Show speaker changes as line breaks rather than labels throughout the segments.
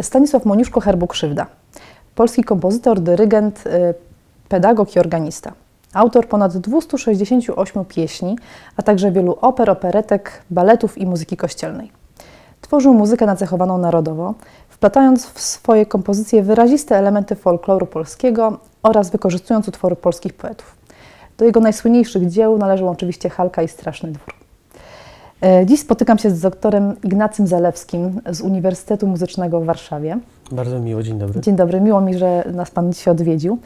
Stanisław Moniuszko Herbuk-Krzywda. Polski kompozytor, dyrygent, y, pedagog i organista. Autor ponad 268 pieśni, a także wielu oper, operetek, baletów i muzyki kościelnej. Tworzył muzykę nacechowaną narodowo, wplatając w swoje kompozycje wyraziste elementy folkloru polskiego oraz wykorzystując utwory polskich poetów. Do jego najsłynniejszych dzieł należą oczywiście Halka i Straszny Dwór. E, Dziś spotykam się z doktorem Ignacym Zalewskim z Uniwersytetu Muzycznego w Warszawie.
Bardzo miło, dzień dobry.
Dzień dobry, miło mi, że nas Pan dzisiaj odwiedził.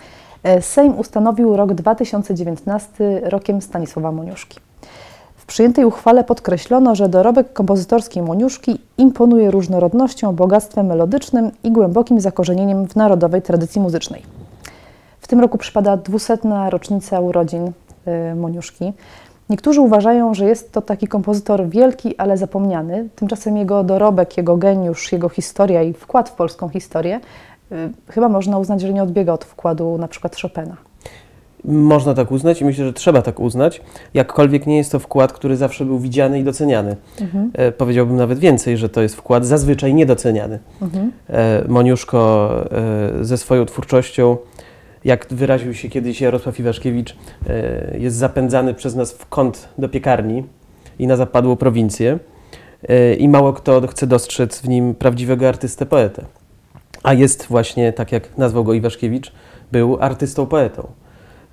E, Sejm ustanowił rok 2019 rokiem Stanisława Moniuszki. W przyjętej uchwale podkreślono, że dorobek kompozytorski Moniuszki imponuje różnorodnością, bogactwem melodycznym i głębokim zakorzenieniem w narodowej tradycji muzycznej. W tym roku przypada 200. rocznica urodzin y, Moniuszki. Niektórzy uważają, że jest to taki kompozytor wielki, ale zapomniany. Tymczasem jego dorobek, jego geniusz, jego historia i wkład w polską historię y, chyba można uznać, że nie odbiega od wkładu na przykład Chopina.
Można tak uznać i myślę, że trzeba tak uznać, jakkolwiek nie jest to wkład, który zawsze był widziany i doceniany. E, powiedziałbym nawet więcej, że to jest wkład zazwyczaj niedoceniany. E, Moniuszko e, ze swoją twórczością, jak wyraził się kiedyś Jarosław Iwaszkiewicz, e, jest zapędzany przez nas w kąt do piekarni i na zapadłą prowincję e, i mało kto chce dostrzec w nim prawdziwego artystę poetę. A jest właśnie, tak jak nazwał go Iwaszkiewicz, był artystą poetą.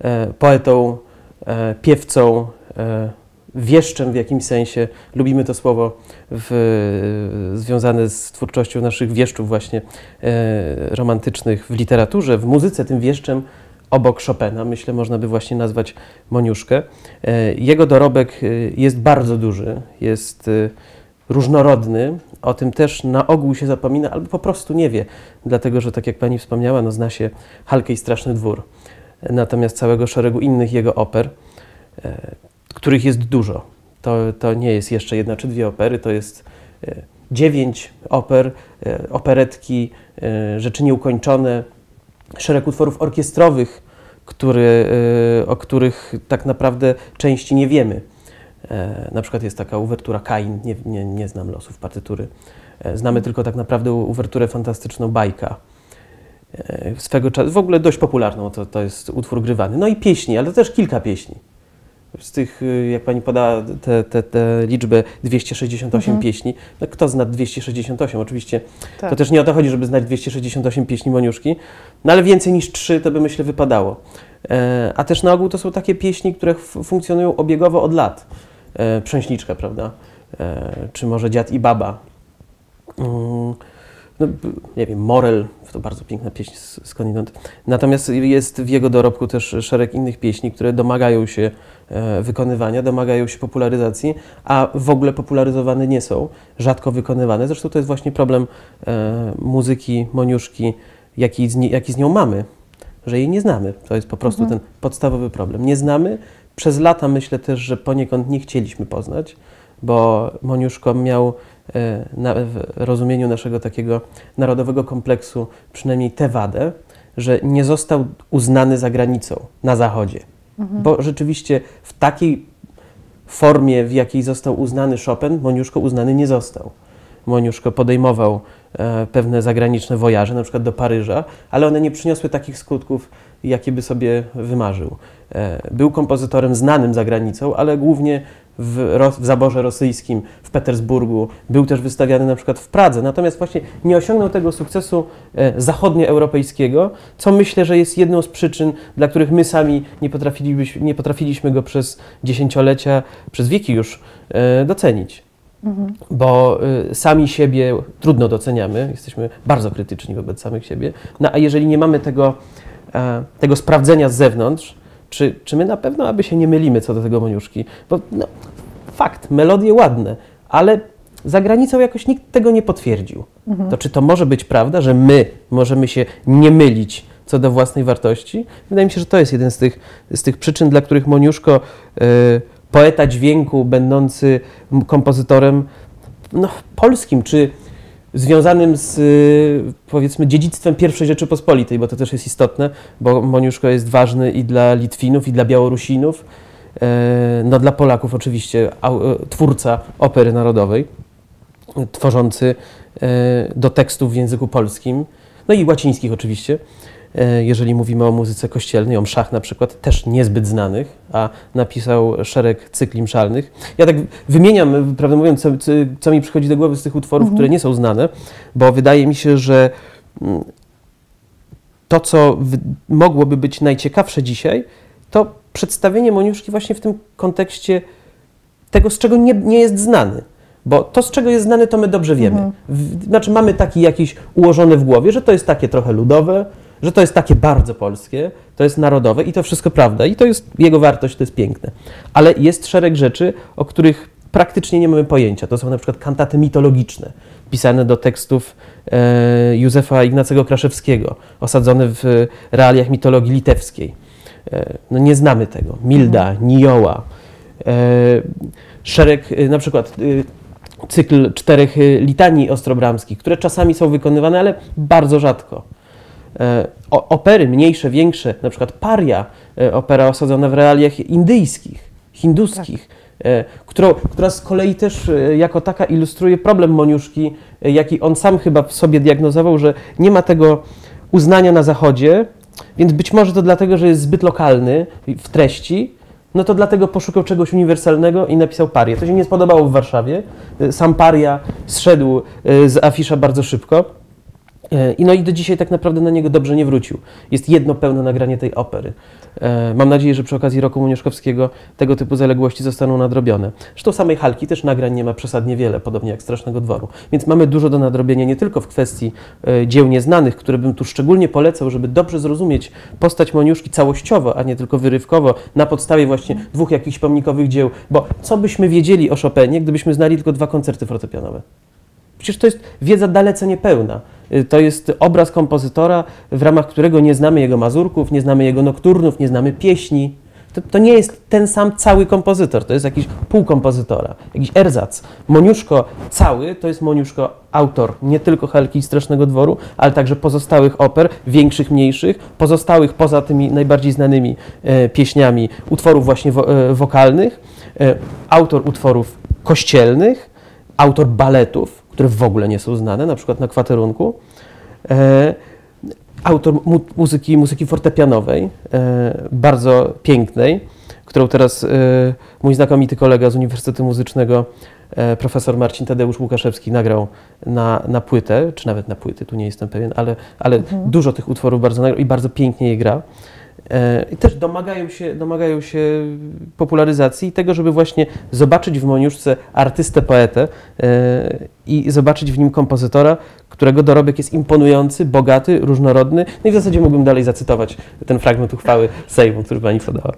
E, poetą, e, piewcą, e, wieszczem w jakimś sensie. Lubimy to słowo w, związane z twórczością naszych wieszczów właśnie romantycznych w literaturze, w muzyce. Tym wieszczem obok Chopina, myślę, można by właśnie nazwać Moniuszkę. Jego dorobek jest bardzo duży, jest różnorodny. O tym też na ogół się zapomina, albo po prostu nie wie, dlatego że, tak jak pani wspomniała, no, zna się Halkę i Straszny Dwór. Natomiast całego szeregu innych jego oper, e, których jest dużo. To, to nie jest jeszcze jedna czy dwie opery, to jest e, dziewięć oper, e, operetki, rzeczy nieukończone, szereg utworów orkiestrowych, który, o których tak naprawdę części nie wiemy. Na przykład jest taka uwertura Kain, nie, nie, nie znam losów partytury. Znamy tylko tak naprawdę uwerturę fantastyczną Bajka. E, Swego czasu, w ogóle dość popularną, to, to jest utwór grywany. No i pieśni, ale też kilka pieśni. Z tych, y, jak pani podała tę te, te liczbę 268 pieśni, no kto zna 268? Oczywiście
Tak.
to też nie o to chodzi, żeby znać 268 pieśni Moniuszki, no ale więcej niż trzy to by myślę wypadało. E, a też na ogół to są takie pieśni, które funkcjonują obiegowo od lat. E, Przęśniczka, prawda? E, czy może Dziad i Baba. Mm, no, nie wiem, Morel, to bardzo piękna pieśń skądinąd. Natomiast jest w jego dorobku też szereg innych pieśni, które domagają się e, wykonywania, domagają się popularyzacji, a w ogóle popularyzowane nie są, rzadko wykonywane. Zresztą to jest właśnie problem e, muzyki Moniuszki, jaki z, nie, jaki z nią mamy, że jej nie znamy. To jest po prostu ten podstawowy problem. Nie znamy. Przez lata myślę też, że poniekąd nie chcieliśmy poznać, bo Moniuszko miał w rozumieniu naszego takiego narodowego kompleksu przynajmniej tę wadę, że nie został uznany za granicą, na Zachodzie. Bo rzeczywiście w takiej formie, w jakiej został uznany Chopin, Moniuszko uznany nie został. Moniuszko podejmował e, pewne zagraniczne wojaże, na przykład do Paryża, ale one nie przyniosły takich skutków, jakie by sobie wymarzył. E, był kompozytorem znanym za granicą, ale głównie w, Ros- w zaborze rosyjskim, w Petersburgu, był też wystawiany na przykład w Pradze, natomiast właśnie nie osiągnął tego sukcesu e, zachodnioeuropejskiego, co myślę, że jest jedną z przyczyn, dla których my sami nie, potrafilibyśmy, nie potrafiliśmy go przez dziesięciolecia, przez wieki już e, docenić. Bo y, sami siebie trudno doceniamy, jesteśmy bardzo krytyczni wobec samych siebie, no a jeżeli nie mamy tego, e, tego sprawdzenia z zewnątrz, czy, czy my na pewno aby się nie mylimy co do tego Moniuszki, bo no, fakt, melodie ładne, ale za granicą jakoś nikt tego nie potwierdził. To czy to może być prawda, że my możemy się nie mylić co do własnej wartości? Wydaje mi się, że to jest jeden z tych, z tych przyczyn, dla których Moniuszko, y, poeta dźwięku, będący kompozytorem no, polskim, czy związanym z y, powiedzmy dziedzictwem pierwszej Rzeczypospolitej, bo to też jest istotne, bo Moniuszko jest ważny i dla Litwinów, i dla Białorusinów, e, no dla Polaków oczywiście e, twórca opery narodowej, tworzący e, do tekstów w języku polskim, no i łacińskich oczywiście. E, jeżeli mówimy o muzyce kościelnej, o mszach na przykład, też niezbyt znanych, a napisał szereg cykli mszalnych. Ja tak wymieniam, prawdę mówiąc, co, co mi przychodzi do głowy z tych utworów, mhm. które nie są znane, bo wydaje mi się, że mm, to, co mogłoby być najciekawsze dzisiaj, to przedstawienie Moniuszki właśnie w tym kontekście tego, z czego nie, nie jest znany. Bo to, z czego jest znany, to my dobrze wiemy. Mhm. Znaczy, mamy taki jakiś ułożony w głowie, że to jest takie trochę ludowe, że to jest takie bardzo polskie, to jest narodowe i to wszystko prawda. I to jest jego wartość, to jest piękne. Ale jest szereg rzeczy, o których praktycznie nie mamy pojęcia. To są na przykład kantaty mitologiczne, pisane do tekstów e, Józefa Ignacego Kraszewskiego, osadzone w realiach mitologii litewskiej. E, no nie znamy tego. Milda, mhm. Nioła, e, szereg, e, na przykład e, cykl czterech e, litanii ostrobramskich, które czasami są wykonywane, ale bardzo rzadko. E, opery mniejsze, większe, na przykład Paria, e, opera osadzona w realiach indyjskich, hinduskich, tak. którą, która z kolei też jako taka ilustruje problem Moniuszki, jaki on sam chyba w sobie diagnozował, że nie ma tego uznania na Zachodzie, więc być może to dlatego, że jest zbyt lokalny w treści, no to dlatego poszukał czegoś uniwersalnego i napisał parię. To się nie spodobało w Warszawie. Sam paria zszedł z afisza bardzo szybko. E, I no i do dzisiaj tak naprawdę na niego dobrze nie wrócił. Jest jedno pełne nagranie tej opery. E, mam nadzieję, że przy okazji roku Muniuszkowskiego tego typu zaległości zostaną nadrobione. Zresztą samej Halki też nagrań nie ma przesadnie wiele, podobnie jak Strasznego Dworu. Więc mamy dużo do nadrobienia nie tylko w kwestii e, dzieł nieznanych, które bym tu szczególnie polecał, żeby dobrze zrozumieć postać Moniuszki całościowo, a nie tylko wyrywkowo, na podstawie właśnie dwóch jakichś pomnikowych dzieł. Bo co byśmy wiedzieli o Chopinie, gdybyśmy znali tylko dwa koncerty fortepianowe? Przecież to jest wiedza dalece niepełna. Y, to jest obraz kompozytora, w ramach którego nie znamy jego mazurków, nie znamy jego nokturnów, nie znamy pieśni. To, to, nie jest ten sam cały kompozytor, to jest jakiś półkompozytora, jakiś erzac. Moniuszko cały to jest Moniuszko autor nie tylko Helki i Strasznego Dworu, ale także pozostałych oper, większych, mniejszych, pozostałych poza tymi najbardziej znanymi e, pieśniami, utworów właśnie wo, e, wokalnych, e, autor utworów kościelnych, autor baletów, które w ogóle nie są znane, na przykład na kwaterunku. E, autor mu muzyki, muzyki fortepianowej, e, bardzo pięknej, którą teraz e, mój znakomity kolega z Uniwersytetu Muzycznego, e, profesor Marcin Tadeusz Łukaszewski, nagrał na, na płytę, czy nawet na płyty, tu nie jestem pewien, ale, ale mhm. dużo tych utworów bardzo nagrał i bardzo pięknie je gra. E, I też domagają się, domagają się popularyzacji i tego, żeby właśnie zobaczyć w Moniuszce artystę, poetę e, i zobaczyć w nim kompozytora, którego dorobek jest imponujący, bogaty, różnorodny. No i w zasadzie mógłbym dalej zacytować ten fragment uchwały Sejmu, który Pani podała.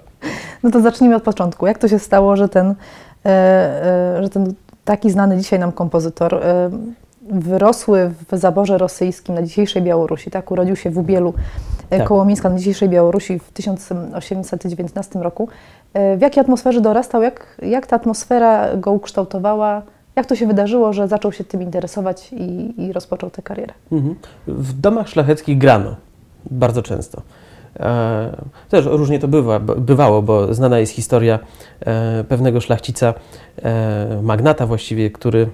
No to zacznijmy od początku. Jak to się stało, że ten, e, że ten taki znany dzisiaj nam kompozytor wyrosły w zaborze rosyjskim na dzisiejszej Białorusi, tak? Urodził się w Ubielu e, tak. koło Mińska na dzisiejszej Białorusi w 1819 roku. E, w jakiej atmosferze dorastał? Jak, jak ta atmosfera go ukształtowała? Jak to się wydarzyło, że zaczął się tym interesować i, i rozpoczął tę karierę? Mhm.
W domach szlacheckich grano bardzo często. E, też różnie to bywa, bywało, bo znana jest historia e, pewnego szlachcica, e, magnata właściwie, który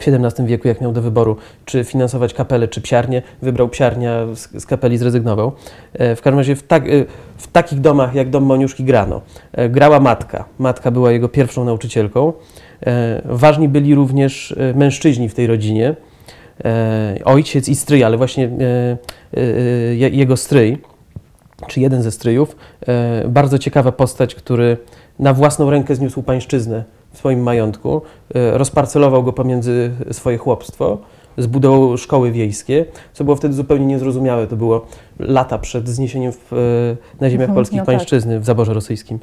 w XVII wieku, jak miał do wyboru, czy finansować kapelę, czy psiarnię, wybrał psiarnia, z, z kapeli zrezygnował. E, w każdym razie w, tak, e, w, takich domach jak dom Moniuszki grano. E, grała matka. Matka była jego pierwszą nauczycielką. Ważni byli również mężczyźni w tej rodzinie. Ojciec i stryj, ale właśnie jego stryj, czy jeden ze stryjów. Bardzo ciekawa postać, który na własną rękę zniósł pańszczyznę w swoim majątku, e, rozparcelował go pomiędzy swoje chłopstwo, zbudował szkoły wiejskie, co było wtedy zupełnie niezrozumiałe. To było lata przed zniesieniem w, e, na ziemiach mhm, polskich no tak. pańszczyzny w zaborze rosyjskim.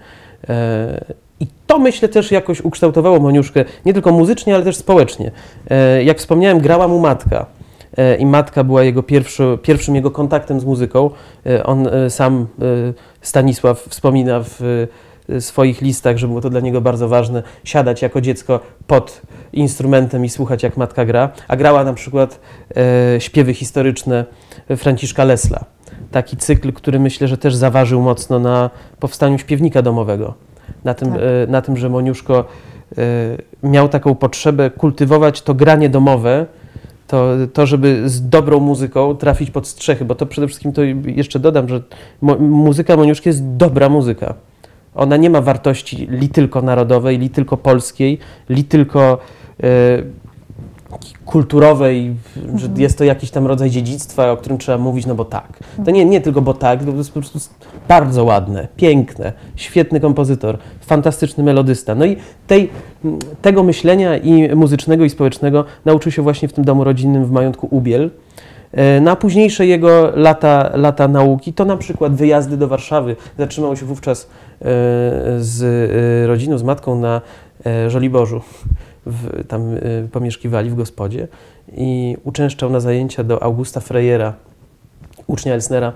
E, I to myślę też jakoś ukształtowało Moniuszkę nie tylko muzycznie, ale też społecznie. Jak wspomniałem, grała mu matka i matka była jego pierwszy, pierwszym jego kontaktem z muzyką. On sam, Stanisław, wspomina w swoich listach, że było to dla niego bardzo ważne, siadać jako dziecko pod instrumentem i słuchać jak matka gra, a grała na przykład e, śpiewy historyczne Franciszka Lesla. Taki cykl, który myślę, że też zaważył mocno na powstaniu śpiewnika domowego. Na tym,
Tak.
e, na tym że Moniuszko e, miał taką potrzebę kultywować to granie domowe, to, to, żeby z dobrą muzyką trafić pod strzechy, bo to przede wszystkim to jeszcze dodam, że mo, muzyka Moniuszki jest dobra muzyka. Ona nie ma wartości li tylko narodowej, li tylko polskiej, li tylko e, kulturowej, że jest to jakiś tam rodzaj dziedzictwa, o którym trzeba mówić, no bo tak. To nie, nie tylko bo tak, to jest po prostu bardzo ładne, piękne, świetny kompozytor, fantastyczny melodysta. No i tej, tego myślenia i muzycznego i społecznego nauczył się właśnie w tym domu rodzinnym w majątku Ubiel. E, Na późniejsze jego lata, lata nauki to na przykład wyjazdy do Warszawy. Zatrzymał się wówczas e, z e, rodziną, z matką na Żoliborzu. W, tam pomieszkiwali w gospodzie i uczęszczał na zajęcia do Augusta Frejera, ucznia Elsnera,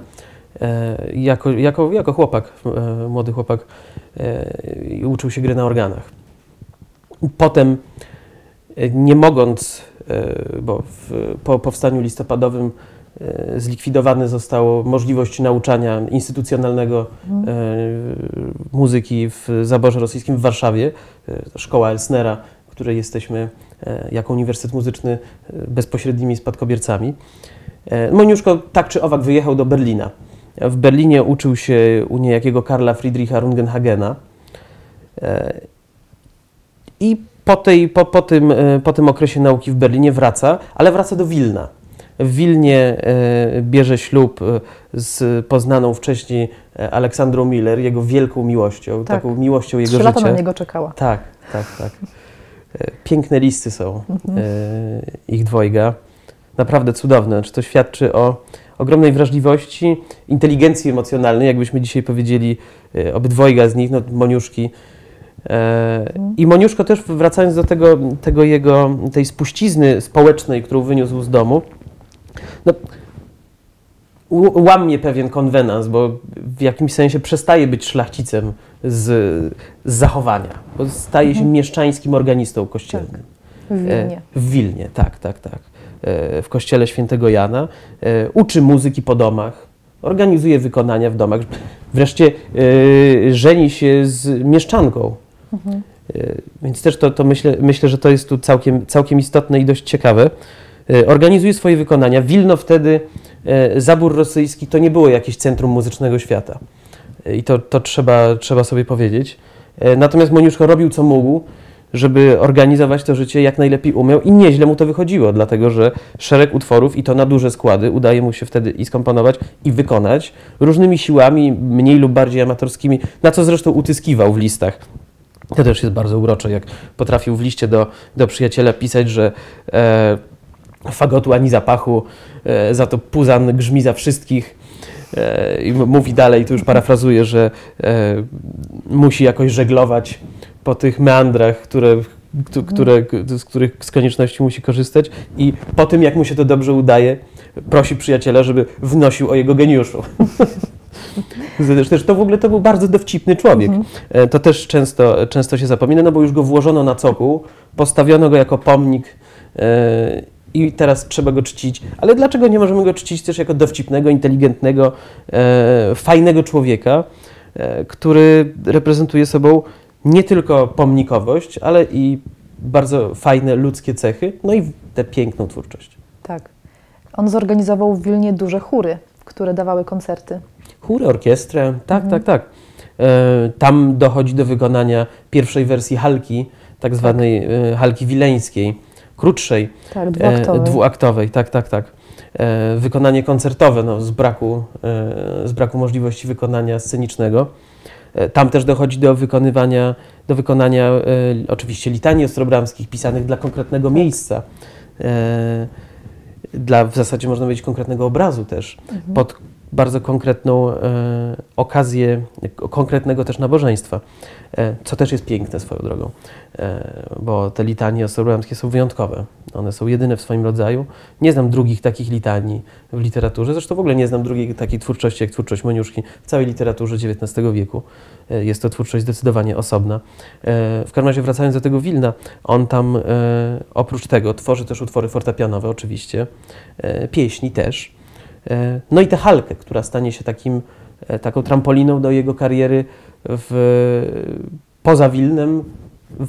jako, jako, jako chłopak, młody chłopak i uczył się gry na organach. Potem, nie mogąc, bo w, po powstaniu listopadowym e, zlikwidowane zostało możliwość nauczania instytucjonalnego e, muzyki w zaborze rosyjskim w Warszawie, e, szkoła Elsnera, w której jesteśmy e, jako Uniwersytet Muzyczny e, bezpośrednimi spadkobiercami. E, Moniuszko tak czy owak wyjechał do Berlina. W Berlinie uczył się u niejakiego Karla Friedricha Rungenhagena. E, I po, tej, po, po, tym, e, po tym okresie nauki w Berlinie wraca, ale wraca do Wilna. W Wilnie e, bierze ślub e, z poznaną wcześniej Aleksandrą Miller, jego wielką miłością,
Tak.
taką miłością jego
Trzy
życia.
lata na niego czekała.
Tak, tak, tak. Piękne listy są
Mhm.
ich dwojga. Naprawdę cudowne. Znaczy, to świadczy o ogromnej wrażliwości, inteligencji emocjonalnej, jakbyśmy dzisiaj powiedzieli, obydwojga z nich, no, Moniuszki. E. I Moniuszko też, wracając do tego, tego jego, tej spuścizny społecznej, którą wyniósł z domu, no, łamie pewien konwenans, bo w jakimś sensie przestaje być szlachcicem z, z zachowania, bo staje się
Mhm.
mieszczańskim organistą kościelnym.
W Wilnie.
E, W Wilnie, tak, tak, tak. E, W kościele świętego Jana. Uczy muzyki po domach, organizuje wykonania w domach. Wreszcie żeni się z mieszczanką. E, Więc też to, to myślę, myślę, że to jest tu całkiem, całkiem istotne i dość ciekawe. E, Organizuje swoje wykonania. Wilno wtedy, e, zabór rosyjski, to nie było jakieś centrum muzycznego świata. I to, to trzeba, trzeba sobie powiedzieć. Natomiast Moniuszko robił co mógł, żeby organizować to życie jak najlepiej umiał i nieźle mu to wychodziło, dlatego że szereg utworów i to na duże składy udaje mu się wtedy i skomponować i wykonać różnymi siłami, mniej lub bardziej amatorskimi, na co zresztą utyskiwał w listach. To też jest bardzo urocze, jak potrafił w liście do, do przyjaciela pisać, że e, fagotu ani zapachu, e, za to puzan grzmi za wszystkich. E, I mówi dalej, tu już parafrazuję, że e, musi jakoś żeglować po tych meandrach, które, któ- które, z których z konieczności musi korzystać i po tym, jak mu się to dobrze udaje, prosi przyjaciela, żeby wnosił o jego geniuszu. Zresztą to w ogóle to był bardzo dowcipny człowiek.
Mhm.
E, To też często, często się zapomina, no bo już go włożono na cokół, postawiono go jako pomnik e, i teraz trzeba go czcić. Ale dlaczego nie możemy go czcić też jako dowcipnego, inteligentnego, e, fajnego człowieka, e, który reprezentuje sobą nie tylko pomnikowość, ale i bardzo fajne ludzkie cechy, no i tę piękną twórczość.
Tak. On zorganizował w Wilnie duże chóry, które dawały koncerty.
Chóry, orkiestrę, tak,
Mhm.
tak, tak. E, tam dochodzi do wykonania pierwszej wersji halki, tak zwanej e, halki wileńskiej, krótszej,
Tak,
e,
dwuaktowe.
dwuaktowej, tak, tak, tak. Wykonanie koncertowe, no, z, braku, z braku możliwości wykonania scenicznego. Tam też dochodzi do wykonywania, do wykonania oczywiście litanii ostrobramskich pisanych dla konkretnego
Tak.
miejsca. Dla w zasadzie można powiedzieć konkretnego obrazu też,
Mhm.
pod bardzo konkretną e, okazję konkretnego też nabożeństwa, e, co też jest piękne swoją drogą, e, bo te litanie ostrołębskie są wyjątkowe. One są jedyne w swoim rodzaju. Nie znam drugich takich litanii w literaturze, zresztą w ogóle nie znam drugiej takiej twórczości jak twórczość Moniuszki w całej literaturze XIX wieku. Jest to twórczość zdecydowanie osobna. W każdym razie wracając do tego Wilna, on tam oprócz tego tworzy też utwory fortepianowe oczywiście, pieśni też. No i tę halkę, która stanie się takim E, taką trampoliną do jego kariery w, poza Wilnem,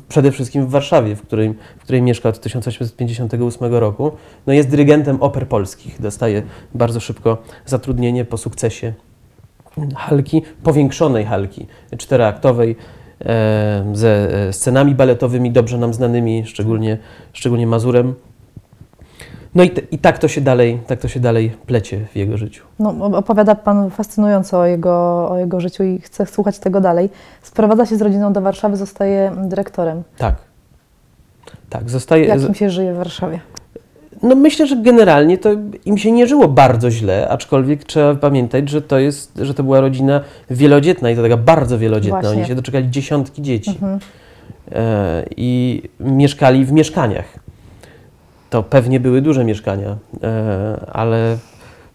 przede wszystkim w Warszawie, w której, w której mieszka od 1858 roku. No jest dyrygentem oper polskich. Dostaje bardzo szybko zatrudnienie po sukcesie halki, powiększonej halki czteroaktowej e, ze e, scenami baletowymi dobrze nam znanymi, szczególnie, szczególnie Mazurem. No i, i tak, to się dalej, tak to się dalej plecie w jego życiu.
No, opowiada Pan fascynująco o jego, o jego życiu i chcę słuchać tego dalej. Sprowadza się z rodziną do Warszawy, zostaje dyrektorem.
Tak. Tak, zostaje.
Jak im się żyje w Warszawie?
No myślę, że generalnie to im się nie żyło bardzo źle, aczkolwiek trzeba pamiętać, że to jest, że to była rodzina wielodzietna i to taka bardzo wielodzietna. Właśnie. Oni się doczekali dziesiątki dzieci. Mhm. E, I mieszkali w mieszkaniach to pewnie były duże mieszkania, e, ale,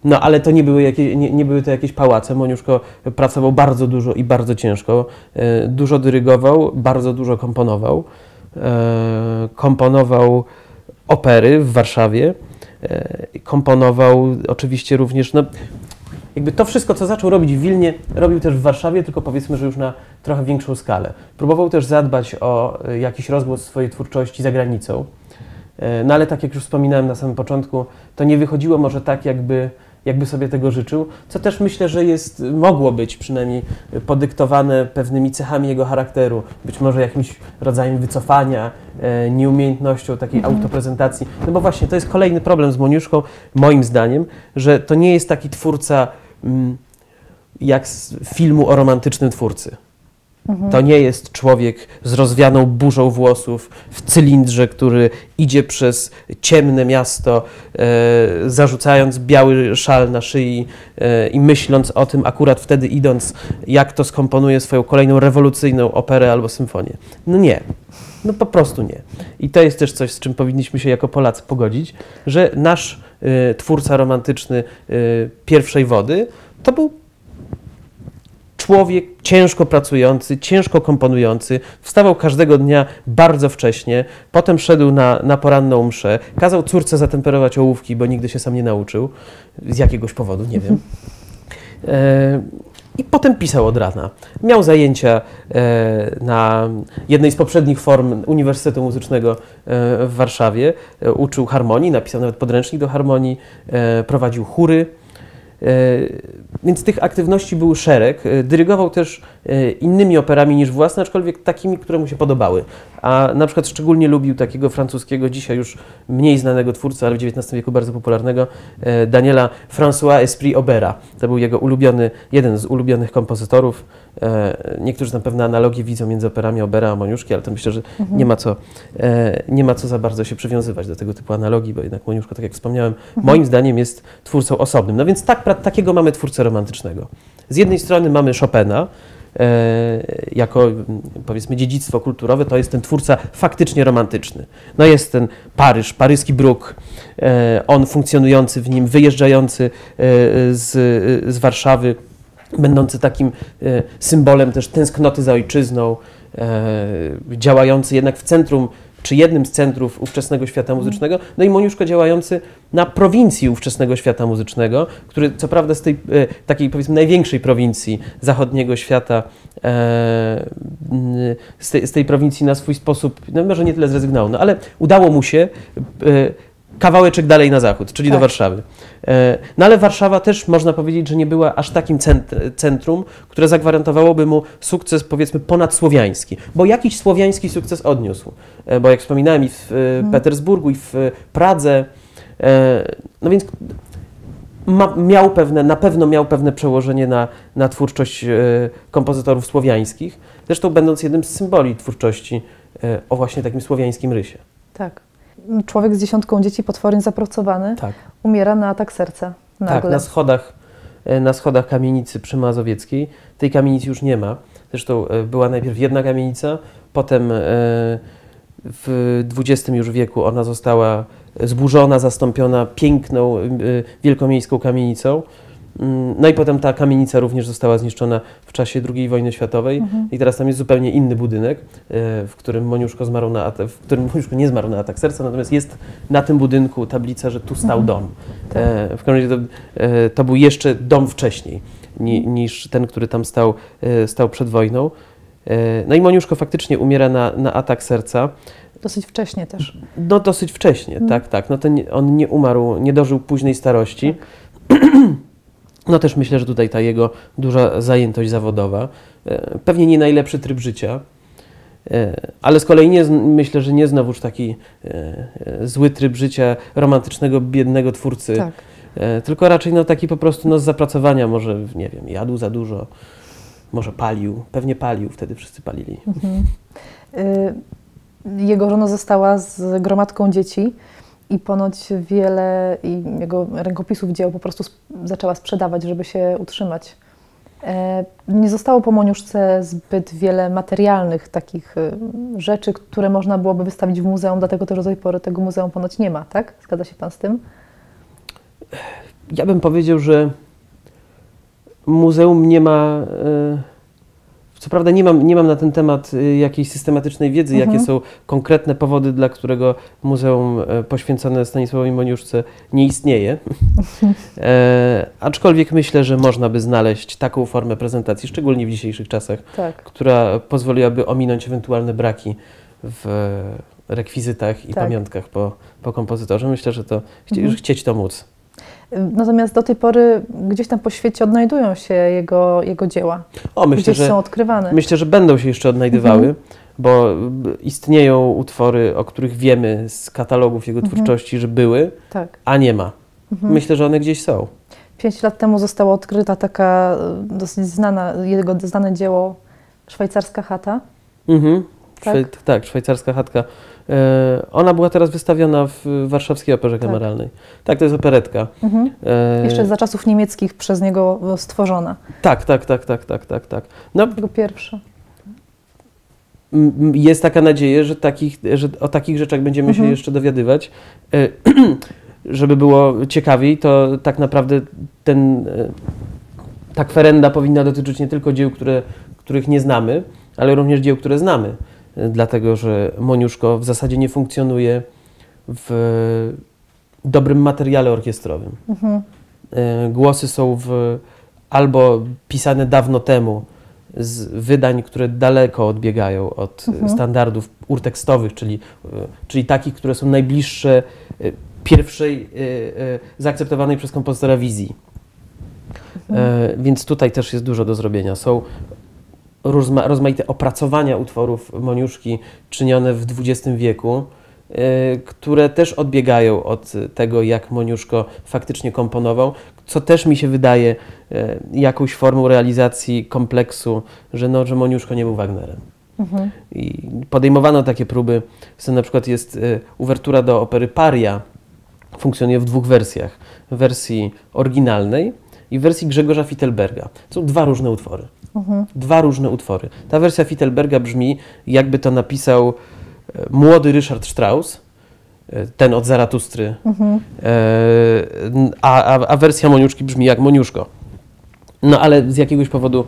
no, ale to nie były, jakieś, nie, nie były to jakieś pałace. Moniuszko pracował bardzo dużo i bardzo ciężko. E, dużo dyrygował, bardzo dużo komponował. E, komponował opery w Warszawie. Komponował oczywiście również, no, jakby to wszystko, co zaczął robić w Wilnie, robił też w Warszawie, tylko powiedzmy, że już na trochę większą skalę. Próbował też zadbać o jakiś rozgłos swojej twórczości za granicą. E, no ale tak jak już wspominałem na samym początku, to nie wychodziło może tak, jakby, jakby sobie tego życzył, co też myślę, że jest, mogło być przynajmniej podyktowane pewnymi cechami jego charakteru, być może jakimś rodzajem wycofania, e, nieumiejętnością takiej mhm. autoprezentacji. No bo właśnie to jest kolejny problem z Moniuszką, moim zdaniem, że to nie jest taki twórca mm, jak z filmu o romantycznym twórcy. To nie jest człowiek z rozwianą burzą włosów w cylindrze, który idzie przez ciemne miasto, e, zarzucając biały szal na szyi e, i myśląc o tym, akurat wtedy idąc, jak to skomponuje swoją kolejną rewolucyjną operę albo symfonię. No nie. No po prostu nie. I to jest też coś, z czym powinniśmy się jako Polacy pogodzić, że nasz e, twórca romantyczny e, pierwszej wody to był człowiek ciężko pracujący, ciężko komponujący, wstawał każdego dnia bardzo wcześnie, potem szedł na, na poranną mszę, kazał córce zatemperować ołówki, bo nigdy się sam nie nauczył, z jakiegoś powodu, nie wiem. E, I potem pisał od rana. Miał zajęcia e, na jednej z poprzednich form Uniwersytetu Muzycznego e, w Warszawie. E, uczył harmonii, napisał nawet podręcznik do harmonii, e, prowadził chóry. E, więc tych aktywności był szereg. E, dyrygował też e, innymi operami niż własne, aczkolwiek takimi, które mu się podobały. A na przykład szczególnie lubił takiego francuskiego, dzisiaj już mniej znanego twórcę, ale w XIX wieku bardzo popularnego, Daniela François Esprit Aubera. To był jego ulubiony, jeden z ulubionych kompozytorów. Niektórzy na pewno analogię widzą między operami Aubera a Moniuszki, ale to myślę, że mhm. nie, ma co, nie ma co za bardzo się przywiązywać do tego typu analogii, bo jednak Moniuszko, tak jak wspomniałem, mhm. moim zdaniem jest twórcą osobnym. No więc tak takiego mamy twórcę romantycznego. Z jednej strony mamy Chopina, e, jako powiedzmy dziedzictwo kulturowe, to jest ten twórca faktycznie romantyczny. No jest ten Paryż, paryski bruk, e, on funkcjonujący w nim, wyjeżdżający e, z, z Warszawy, będący takim symbolem też tęsknoty za ojczyzną, działający jednak w centrum czy jednym z centrów ówczesnego świata muzycznego, no i Moniuszko działający na prowincji ówczesnego świata muzycznego, który co prawda z tej e, takiej powiedzmy największej prowincji zachodniego świata, e, z, tej, z, tej, prowincji na swój sposób, no może nie tyle zrezygnował, no ale udało mu się e, kawałeczek dalej na zachód, czyli tak. do Warszawy. E, no ale Warszawa też można powiedzieć, że nie była aż takim centrum, które zagwarantowałoby mu sukces powiedzmy ponadsłowiański, bo jakiś słowiański sukces odniósł. E, bo jak wspominałem i w hmm. Petersburgu i w Pradze, no więc ma, miał pewne, na pewno miał pewne przełożenie na, na twórczość kompozytorów słowiańskich, zresztą będąc jednym z symboli twórczości o właśnie takim słowiańskim rysie.
Tak człowiek z dziesiątką dzieci potwornie zapracowany tak. umiera na atak serca.
Nagle. Tak, na schodach, e, na schodach kamienicy przy Mazowieckiej. Tej kamienicy już nie ma. Zresztą e, była najpierw jedna kamienica, potem e, w XX już wieku ona została zburzona, zastąpiona piękną wielkomiejską kamienicą. Mm, No i potem ta kamienica również została zniszczona w czasie II wojny światowej
Mhm.
i teraz tam jest zupełnie inny budynek, e, w którym Moniuszko zmarł na atak, w którym Moniuszko nie zmarł na atak serca, natomiast jest na tym budynku tablica, że tu stał
Mhm.
dom.
Tak.
E, w każdym razie to, e, to był jeszcze dom wcześniej ni, niż ten, który tam stał, stał przed wojną. No i Moniuszko faktycznie umiera na, na atak serca.
Dosyć wcześnie też.
No dosyć wcześnie,
Mm.
tak, tak. No to nie, on nie umarł, nie dożył późnej starości. No też myślę, że tutaj ta jego duża zajętość zawodowa, e, pewnie nie najlepszy tryb życia, e, ale z kolei nie, myślę, że nie znowuż taki e, zły tryb życia romantycznego, biednego twórcy,
Tak.
tylko raczej no taki po prostu no, z zapracowania, może nie wiem, jadł za dużo, może palił, pewnie palił, wtedy wszyscy palili.
Mhm. Y, Jego żona została z gromadką dzieci i ponoć wiele jego rękopisów dzieł po prostu zaczęła sprzedawać, żeby się utrzymać. E, Nie zostało po Moniuszce zbyt wiele materialnych takich y, rzeczy, które można byłoby wystawić w muzeum, dlatego też do tej pory tego muzeum ponoć nie ma, tak? Zgadza się Pan z tym?
Ja bym powiedział, że muzeum nie ma. e, Co prawda, nie mam, nie mam na ten temat e, jakiejś systematycznej wiedzy,
Mhm.
jakie są konkretne powody, dla którego muzeum e, poświęcone Stanisławowi Moniuszce nie istnieje. E, aczkolwiek myślę, że można by znaleźć taką formę prezentacji, szczególnie w dzisiejszych czasach,
Tak.
która pozwoliłaby ominąć ewentualne braki w rekwizytach i
Tak.
pamiątkach po, po kompozytorze. Myślę, że to chcie,
Mhm.
chcieć to móc.
Natomiast do tej pory gdzieś tam po świecie odnajdują się jego, jego dzieła.
O, myślę,
gdzieś
że,
są odkrywane.
myślę, że będą się jeszcze odnajdywały,
Mhm.
bo istnieją utwory, o których wiemy z katalogów jego
Mhm.
twórczości, że były,
Tak.
a nie ma.
Mhm.
Myślę, że one gdzieś są.
Pięć lat temu została odkryta taka e, dosyć znana, jego znane dzieło Szwajcarska chata.
Mhm.
Tak?
Szwaj- tak, szwajcarska chatka. E, ona była teraz wystawiona w Warszawskiej Operze
Tak.
Kameralnej. Tak, to jest operetka.
Mhm.
E,
Jeszcze za czasów niemieckich przez niego stworzona.
Tak, tak, tak, tak, tak, tak, tak. No,
Jego pierwsza.
jest taka nadzieja, że, takich, że o takich rzeczach będziemy się
Mhm.
jeszcze dowiadywać. E, Żeby było ciekawiej, to tak naprawdę ten, ta kwerenda powinna dotyczyć nie tylko dzieł, które, których nie znamy, ale również dzieł, które znamy. Dlatego, że Moniuszko w zasadzie nie funkcjonuje w dobrym materiale orkiestrowym.
Mhm.
E, Głosy są w, albo pisane dawno temu z wydań, które daleko odbiegają od e,
Mhm.
standardów urtekstowych, czyli, e, czyli takich, które są najbliższe pierwszej zaakceptowanej przez kompozytora wizji. E, Więc tutaj też jest dużo do zrobienia. Są rozma, rozmaite opracowania utworów Moniuszki czynione w XX wieku, e, które też odbiegają od tego, jak Moniuszko faktycznie komponował, co też mi się wydaje e, jakąś formą realizacji kompleksu, że, no, że Moniuszko nie był Wagnerem.
Mhm.
I podejmowano takie próby. Na przykład jest e, uwertura do opery Paria. Funkcjonuje w dwóch wersjach. W wersji oryginalnej i w wersji Grzegorza Fittelberga. Są dwa różne utwory.
Mhm.
Dwa różne utwory. Ta wersja Fittelberga brzmi, jakby to napisał e, młody Ryszard Strauss, e, ten od Zaratustry,
Mhm.
a, a, a wersja Moniuszki brzmi jak Moniuszko. No ale z jakiegoś powodu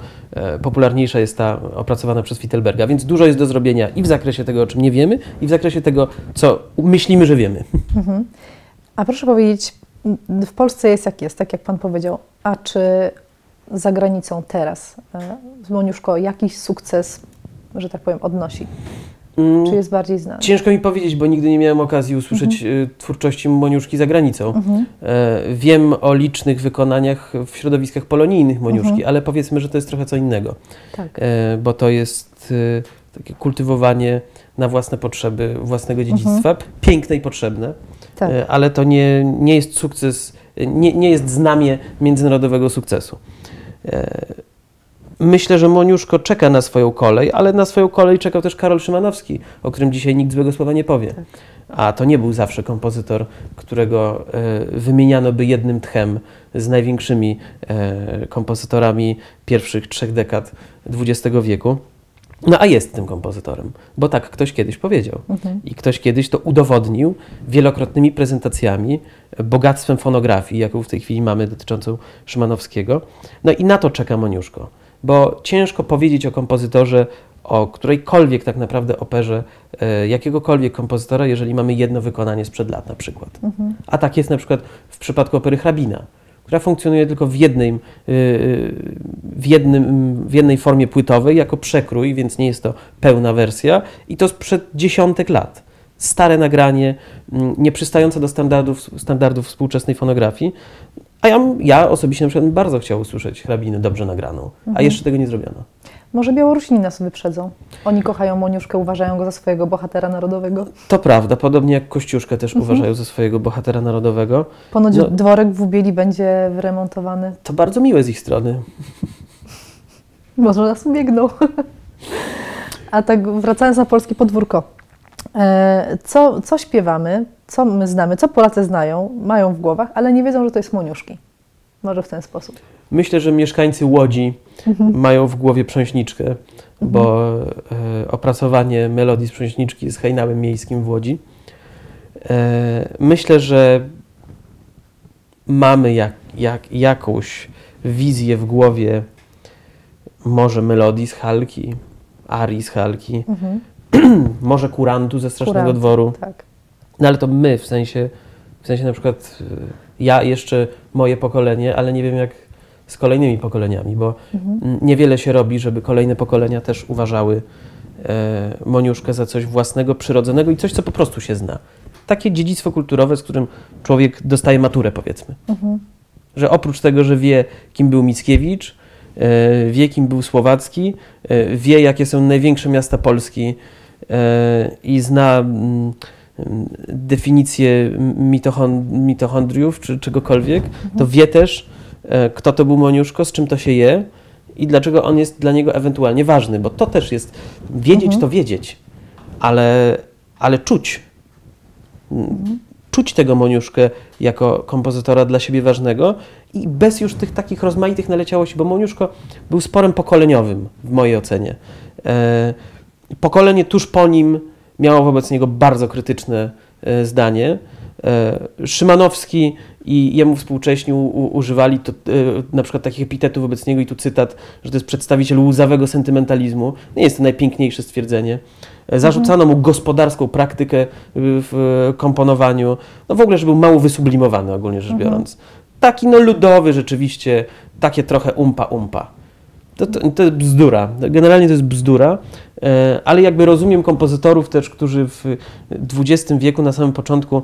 popularniejsza jest ta opracowana przez Fittelberga, więc dużo jest do zrobienia i w zakresie tego, o czym nie wiemy, i w zakresie tego, co myślimy, że wiemy.
Mhm. A proszę powiedzieć, w Polsce jest jak jest, tak jak Pan powiedział. A czy za granicą teraz e, Moniuszko jakiś sukces, że tak powiem, odnosi?
Mm,
Czy jest bardziej znany?
Ciężko mi powiedzieć, bo nigdy nie miałem okazji usłyszeć e, twórczości Moniuszki za granicą.
Mhm.
E, Wiem o licznych wykonaniach w środowiskach polonijnych Moniuszki,
Mhm.
ale powiedzmy, że to jest trochę co innego,
Tak.
bo to jest takie kultywowanie na własne potrzeby własnego dziedzictwa, piękne i potrzebne,
tak.
e, ale to nie, nie jest sukces, e, nie, nie jest znamie międzynarodowego sukcesu. E, Myślę, że Moniuszko czeka na swoją kolej, ale na swoją kolej czekał też Karol Szymanowski, o którym dzisiaj nikt złego słowa nie powie.
Tak.
a to nie był zawsze kompozytor, którego e, wymieniano by jednym tchem z największymi e, kompozytorami pierwszych trzech dekad XX wieku. No a jest tym kompozytorem, bo tak ktoś kiedyś powiedział.
Mhm.
I ktoś kiedyś to udowodnił wielokrotnymi prezentacjami, bogactwem fonografii, jaką w tej chwili mamy dotyczącą Szymanowskiego. No i na to czeka Moniuszko, bo ciężko powiedzieć o kompozytorze, o którejkolwiek tak naprawdę operze, e, jakiegokolwiek kompozytora, jeżeli mamy jedno wykonanie sprzed lat na przykład.
Mhm.
A tak jest na przykład w przypadku opery Hrabina, która funkcjonuje tylko w, jednej, w, jednym, w jednej formie płytowej, jako przekrój, więc nie jest to pełna wersja i to sprzed dziesiątek lat. Stare nagranie, mm, nieprzystające do standardów, standardów współczesnej fonografii. A ja, ja osobiście na przykład bardzo chciał usłyszeć hrabinę dobrze nagraną, a jeszcze tego nie zrobiono.
Może Białorusini nas wyprzedzą. Oni kochają Moniuszkę, uważają go za swojego bohatera narodowego.
To prawda, podobnie jak Kościuszkę też uważają za swojego bohatera narodowego.
Ponoć
No.
dworek w Ubieli będzie wyremontowany.
To bardzo miłe z ich strony.
Może nas ubiegną. A tak wracając na polskie podwórko. E, Co, co śpiewamy, co my znamy, co Polacy znają, mają w głowach, ale nie wiedzą, że to jest Moniuszki. Może w ten sposób.
Myślę, że mieszkańcy Łodzi mają w głowie prząśniczkę, bo e, opracowanie melodii z prząśniczki jest hejnałem miejskim w Łodzi. E, myślę, że mamy jak, jak, jakąś wizję w głowie może melodii z Halki, arii z Halki,
Mhm.
może kurantu ze Strasznego Dworu.
Tak.
No ale to my, w sensie, w sensie na przykład y, ja jeszcze moje pokolenie, ale nie wiem jak z kolejnymi pokoleniami, bo
Mhm.
niewiele się robi, żeby kolejne pokolenia też uważały e, Moniuszkę za coś własnego, przyrodzonego i coś, co po prostu się zna. Takie dziedzictwo kulturowe, z którym człowiek dostaje maturę, powiedzmy.
Mhm.
Że oprócz tego, że wie, kim był Mickiewicz, e, wie, kim był Słowacki, e, wie, jakie są największe miasta Polski e, i zna mm, definicję mitochon, mitochondriów czy czegokolwiek, to wie też, e, kto to był Moniuszko, z czym to się je i dlaczego on jest dla niego ewentualnie ważny, bo to też jest, wiedzieć
Mhm.
to wiedzieć, ale, ale czuć. Czuć tego Moniuszkę jako kompozytora dla siebie ważnego i bez już tych takich rozmaitych naleciałości, bo Moniuszko był sporem pokoleniowym w mojej ocenie. E, pokolenie tuż po nim miało wobec niego bardzo krytyczne e, zdanie. E, Szymanowski i jemu współcześni u, używali to, e, na przykład takich epitetów wobec niego i tu cytat, że to jest przedstawiciel łzawego sentymentalizmu. Nie jest to najpiękniejsze stwierdzenie. Zarzucano mu gospodarską praktykę w komponowaniu. No w ogóle, że był mało wysublimowany ogólnie rzecz
Mhm.
biorąc. Taki no ludowy rzeczywiście, takie trochę umpa-umpa. To, to, to jest bzdura. Generalnie to jest bzdura, e, ale jakby rozumiem kompozytorów też, którzy w XX wieku na samym początku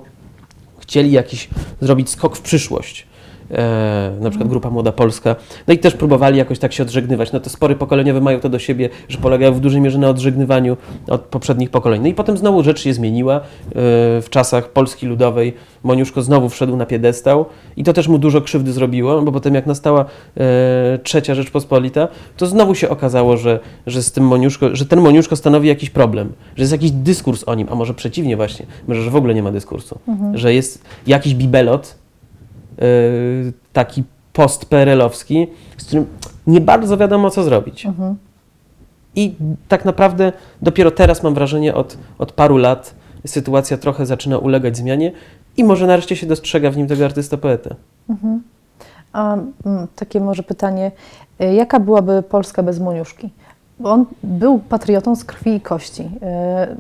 chcieli jakiś zrobić skok w przyszłość. E, na przykład grupa Młoda Polska. No i też próbowali jakoś tak się odżegnywać. No to spory pokoleniowe mają to do siebie, że polegają w dużej mierze na odżegnywaniu od poprzednich pokoleń. No i potem znowu rzecz się zmieniła. E, w czasach Polski Ludowej Moniuszko znowu wszedł na piedestał i to też mu dużo krzywdy zrobiło, bo potem jak nastała e, trzecia Rzeczpospolita, to znowu się okazało, że, że z tym Moniuszko, że ten Moniuszko stanowi jakiś problem, że jest jakiś dyskurs o nim, a może przeciwnie właśnie, może że w ogóle nie ma dyskursu, że jest jakiś bibelot, taki post-PRL-owski, z którym nie bardzo wiadomo, co zrobić.
Mhm.
I tak naprawdę dopiero teraz mam wrażenie, od, od paru lat sytuacja trochę zaczyna ulegać zmianie i może nareszcie się dostrzega w nim tego artysta-poetę.
A mm, takie może pytanie, y, jaka byłaby Polska bez Moniuszki? Bo on był patriotą z krwi i kości.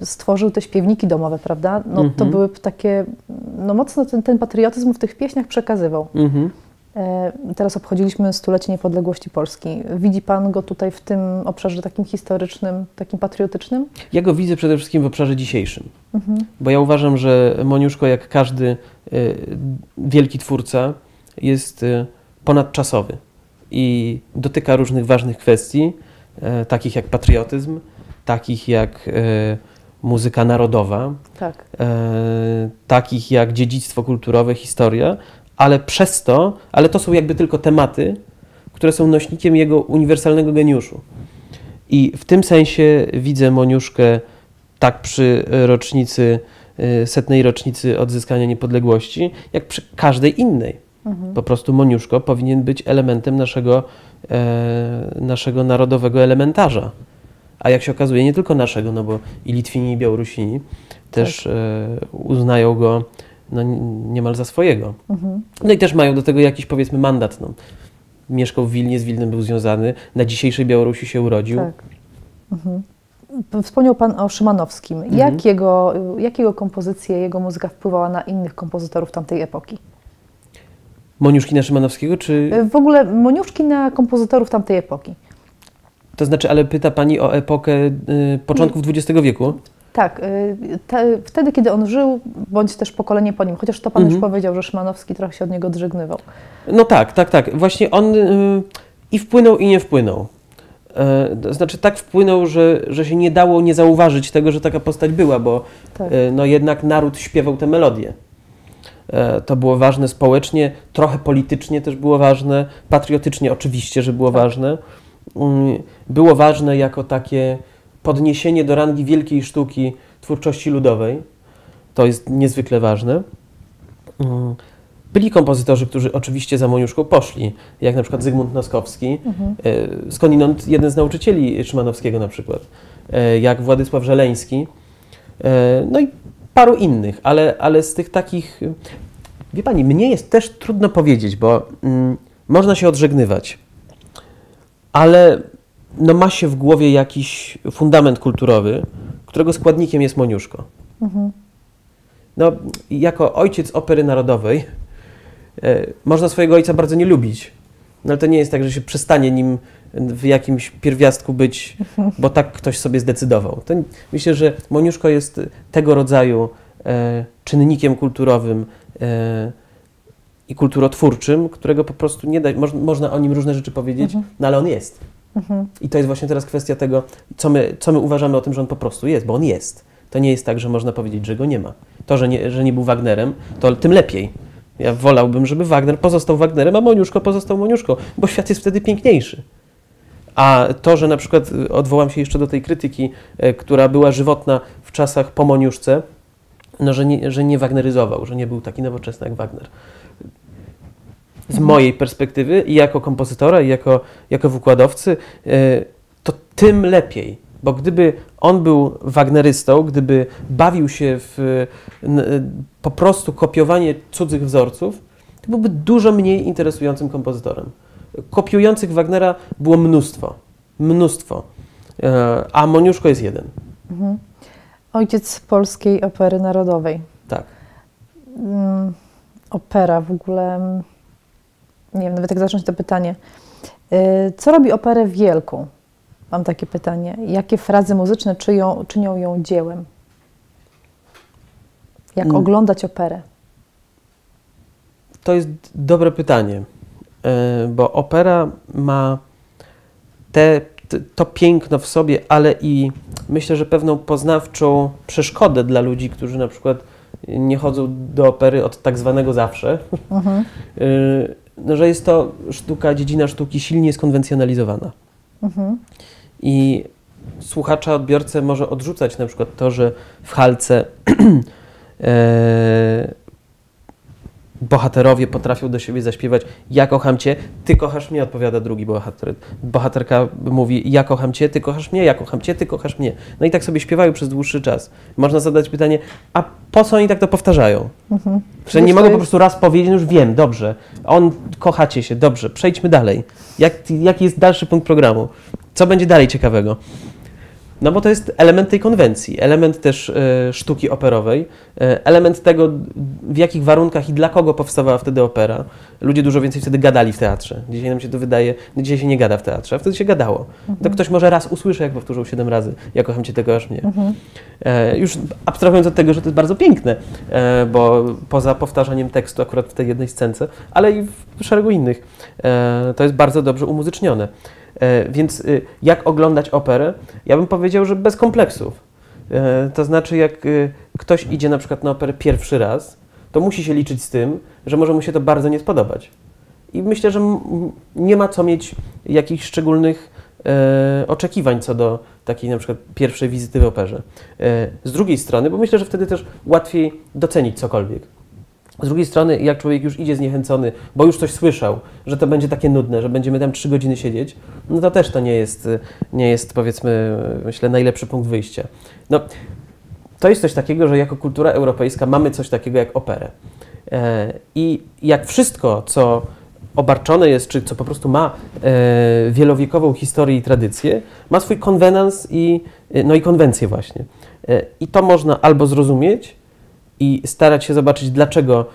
y, Stworzył te śpiewniki domowe, prawda? No to
Mhm.
były takie, no mocno ten, ten patriotyzm w tych pieśniach przekazywał.
Mhm.
E, Teraz obchodziliśmy stulecie niepodległości Polski. Widzi Pan go tutaj w tym obszarze takim historycznym, takim patriotycznym?
Ja go widzę przede wszystkim w obszarze dzisiejszym,
Mhm.
bo ja uważam, że Moniuszko, jak każdy y, wielki twórca, jest ponadczasowy i dotyka różnych ważnych kwestii, takich jak patriotyzm, takich jak y, muzyka narodowa,
Tak.
e, takich jak dziedzictwo kulturowe, historia, ale przez to, ale to są jakby tylko tematy, które są nośnikiem jego uniwersalnego geniuszu. I w tym sensie widzę Moniuszkę tak przy rocznicy setnej rocznicy odzyskania niepodległości, jak przy każdej innej.
Mhm.
Po prostu Moniuszko powinien być elementem naszego, e, naszego narodowego elementarza. A jak się okazuje, nie tylko naszego, no bo i Litwini, i Białorusini też
Tak.
e, uznają go no, niemal za swojego.
Mhm.
No i też mają do tego jakiś powiedzmy mandat. No. Mieszkał w Wilnie, z Wilnem był związany, na dzisiejszej Białorusi się urodził.
Tak. Mhm. Wspomniał Pan o Szymanowskim.
Mhm.
Jak, jego, jak jego kompozycje, jego muzyka wpływała na innych kompozytorów tamtej epoki?
Moniuszkina Szymanowskiego, czy...
W ogóle Moniuszki na kompozytorów tamtej epoki.
To znaczy, ale pyta Pani o epokę y, początków XX wieku?
Tak, y, te, wtedy, kiedy on żył, bądź też pokolenie po nim, chociaż to Pan
Mhm.
już powiedział, że Szymanowski trochę się od niego odżegnywał.
No tak, tak, tak. Właśnie on y, i wpłynął, i nie wpłynął. E, to znaczy tak wpłynął, że, że się nie dało nie zauważyć tego, że taka postać była, bo
Tak.
e, no jednak naród śpiewał te melodie. E, To było ważne społecznie, trochę politycznie też było ważne, patriotycznie oczywiście, że było
Tak.
ważne. Mm, Było ważne jako takie podniesienie do rangi wielkiej sztuki twórczości ludowej. To jest niezwykle ważne. Mm, Byli kompozytorzy, którzy oczywiście za Moniuszką poszli, jak na przykład Zygmunt Noskowski,
Mhm.
e, skądinąd jeden z nauczycieli Szymanowskiego na przykład, e, jak Władysław Żeleński, no i paru innych, ale, ale z tych takich, wie Pani, mnie jest też trudno powiedzieć, bo mm, można się odżegnywać, ale no ma się w głowie jakiś fundament kulturowy, którego składnikiem jest Moniuszko.
Mhm.
No, jako ojciec opery narodowej e, można swojego ojca bardzo nie lubić. No ale to nie jest tak, że się przestanie nim w jakimś pierwiastku być, bo tak ktoś sobie zdecydował. To, myślę, że Moniuszko jest tego rodzaju e, czynnikiem kulturowym e, i kulturotwórczym, którego po prostu nie da, moż, można o nim różne rzeczy powiedzieć,
Mhm.
no ale on jest.
Mhm.
I to jest właśnie teraz kwestia tego, co my, co my uważamy o tym, że on po prostu jest, bo on jest. To nie jest tak, że można powiedzieć, że go nie ma. To, że nie, że nie był Wagnerem, to tym lepiej. Ja wolałbym, żeby Wagner pozostał Wagnerem, a Moniuszko pozostał Moniuszką, bo świat jest wtedy piękniejszy. A to, że na przykład y, odwołam się jeszcze do tej krytyki, e, która była żywotna w czasach po Moniuszce, no, że, nie, że nie wagneryzował, że nie był taki nowoczesny jak Wagner. Z mojej perspektywy i jako kompozytora, i jako, jako wykładowcy, e, to tym lepiej. Bo gdyby on był wagnerystą, gdyby bawił się w po prostu kopiowanie cudzych wzorców, to byłby dużo mniej interesującym kompozytorem. Kopiujących Wagnera było mnóstwo. Mnóstwo. E, A Moniuszko jest jeden.
Mhm. Ojciec polskiej opery narodowej.
Tak.
Mm, opera w ogóle. mm, Nie wiem, nawet jak zacząć to pytanie. Y, Co robi operę wielką? Mam takie pytanie. Jakie frazy muzyczne czyją, czynią ją dziełem? Jak
Mm.
oglądać operę?
To jest dobre pytanie, e, bo opera ma te, to piękno w sobie, ale i myślę, że pewną poznawczą przeszkodę dla ludzi, którzy na przykład nie chodzą do opery od tak zwanego zawsze,
Mhm.
e, no, że jest to sztuka, dziedzina sztuki silnie skonwencjonalizowana.
Mhm.
I słuchacza, odbiorcę może odrzucać na przykład to, że w halce e, bohaterowie potrafią do siebie zaśpiewać ja kocham cię, ty kochasz mnie, odpowiada drugi bohater. Bohaterka mówi ja kocham cię, ty kochasz mnie, ja kocham cię, ty kochasz mnie. No i tak sobie śpiewają przez dłuższy czas. Można zadać pytanie, a po co oni tak to powtarzają?
Mhm.
Że nie
to
po prostu raz powiedzieć, no już wiem, dobrze, on kochacie się, dobrze, przejdźmy dalej. Jak, jaki jest dalszy punkt programu? Co będzie dalej ciekawego? No bo to jest element tej konwencji, element też e, sztuki operowej, e, element tego, w jakich warunkach i dla kogo powstawała wtedy opera. Ludzie dużo więcej wtedy gadali w teatrze. Dzisiaj nam się to wydaje, no dzisiaj się nie gada w teatrze, a wtedy się gadało. To ktoś może raz usłyszy, jak powtórzył siedem razy, ja kocham cię, tego aż mnie.
Mhm.
E, już abstrahując od tego, że to jest bardzo piękne, e, bo poza powtarzaniem tekstu akurat w tej jednej scence, ale i w szeregu innych, e, to jest bardzo dobrze umuzycznione. E, więc y, jak oglądać operę? Ja bym powiedział, że bez kompleksów. E, to znaczy, jak y, ktoś idzie na przykład na operę pierwszy raz, to musi się liczyć z tym, że może mu się to bardzo nie spodobać. I myślę, że nie ma co mieć jakichś szczególnych e, oczekiwań co do takiej na przykład pierwszej wizyty w operze. Z drugiej strony, bo myślę, że wtedy też łatwiej docenić cokolwiek. Z drugiej strony, jak człowiek już idzie zniechęcony, bo już coś słyszał, że to będzie takie nudne, że będziemy tam trzy godziny siedzieć, no to też to nie jest, nie jest powiedzmy, myślę, najlepszy punkt wyjścia. No, to jest coś takiego, że jako kultura europejska mamy coś takiego jak operę. E, I jak wszystko, co obarczone jest, czy co po prostu ma e, wielowiekową historię i tradycję, ma swój konwenans i, no i konwencję właśnie. E, I to można albo zrozumieć i starać się zobaczyć, dlaczego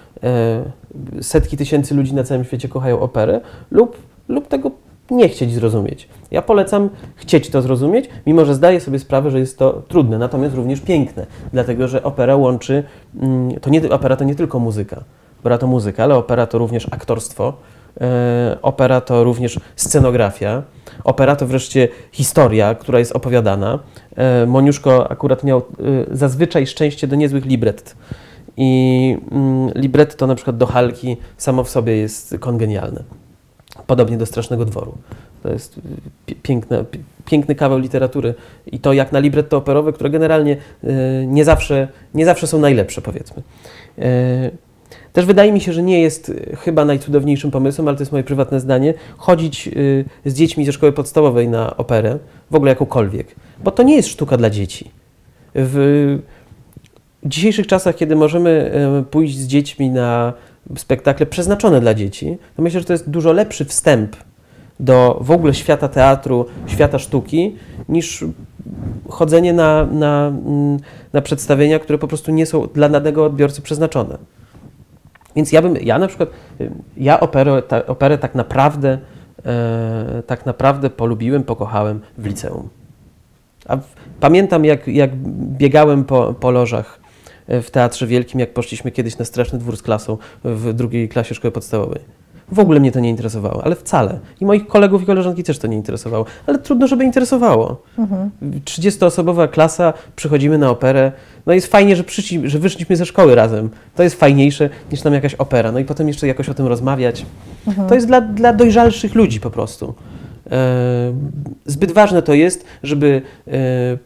setki tysięcy ludzi na całym świecie kochają operę, lub, lub tego nie chcieć zrozumieć. Ja polecam chcieć to zrozumieć, mimo że zdaję sobie sprawę, że jest to trudne, natomiast również piękne, dlatego że opera łączy, mm, to nie, opera to nie tylko muzyka, opera to muzyka, ale opera to również aktorstwo, e, opera to również scenografia, opera to wreszcie historia, która jest opowiadana. E, Moniuszko akurat miał e, zazwyczaj szczęście do niezłych libret. I mm, libretto na przykład do Halki samo w sobie jest kongenialne. Podobnie do Strasznego Dworu. To jest piękne, piękny kawał literatury i to jak na libretto operowe, które generalnie e, nie zawsze, nie zawsze są najlepsze, powiedzmy. Też wydaje mi się, że nie jest chyba najcudowniejszym pomysłem, ale to jest moje prywatne zdanie, chodzić e, z dziećmi ze szkoły podstawowej na operę, w ogóle jakąkolwiek, bo to nie jest sztuka dla dzieci. W dzisiejszych czasach, kiedy możemy pójść z dziećmi na spektakle przeznaczone dla dzieci, to myślę, że to jest dużo lepszy wstęp do w ogóle świata teatru, świata sztuki, niż chodzenie na, na, mm, na przedstawienia, które po prostu nie są dla danego odbiorcy przeznaczone. Więc ja bym, ja na przykład, y, ja operę, ta, operę tak naprawdę, e, tak naprawdę polubiłem, pokochałem w liceum. A w, pamiętam, jak, jak biegałem po, po lożach w Teatrze Wielkim, jak poszliśmy kiedyś na Straszny Dwór z klasą w drugiej klasie szkoły podstawowej. W ogóle mnie to nie interesowało, ale wcale. I moich kolegów i koleżanki też to nie interesowało, ale trudno, żeby interesowało. Mhm. 30-osobowa klasa, przychodzimy na operę. No jest fajnie, że, przyszli, że wyszliśmy ze szkoły razem. To jest fajniejsze niż nam jakaś opera. No i potem jeszcze jakoś o tym rozmawiać. Mhm. To jest dla, dla dojrzalszych ludzi po prostu. E, zbyt ważne to jest, żeby e,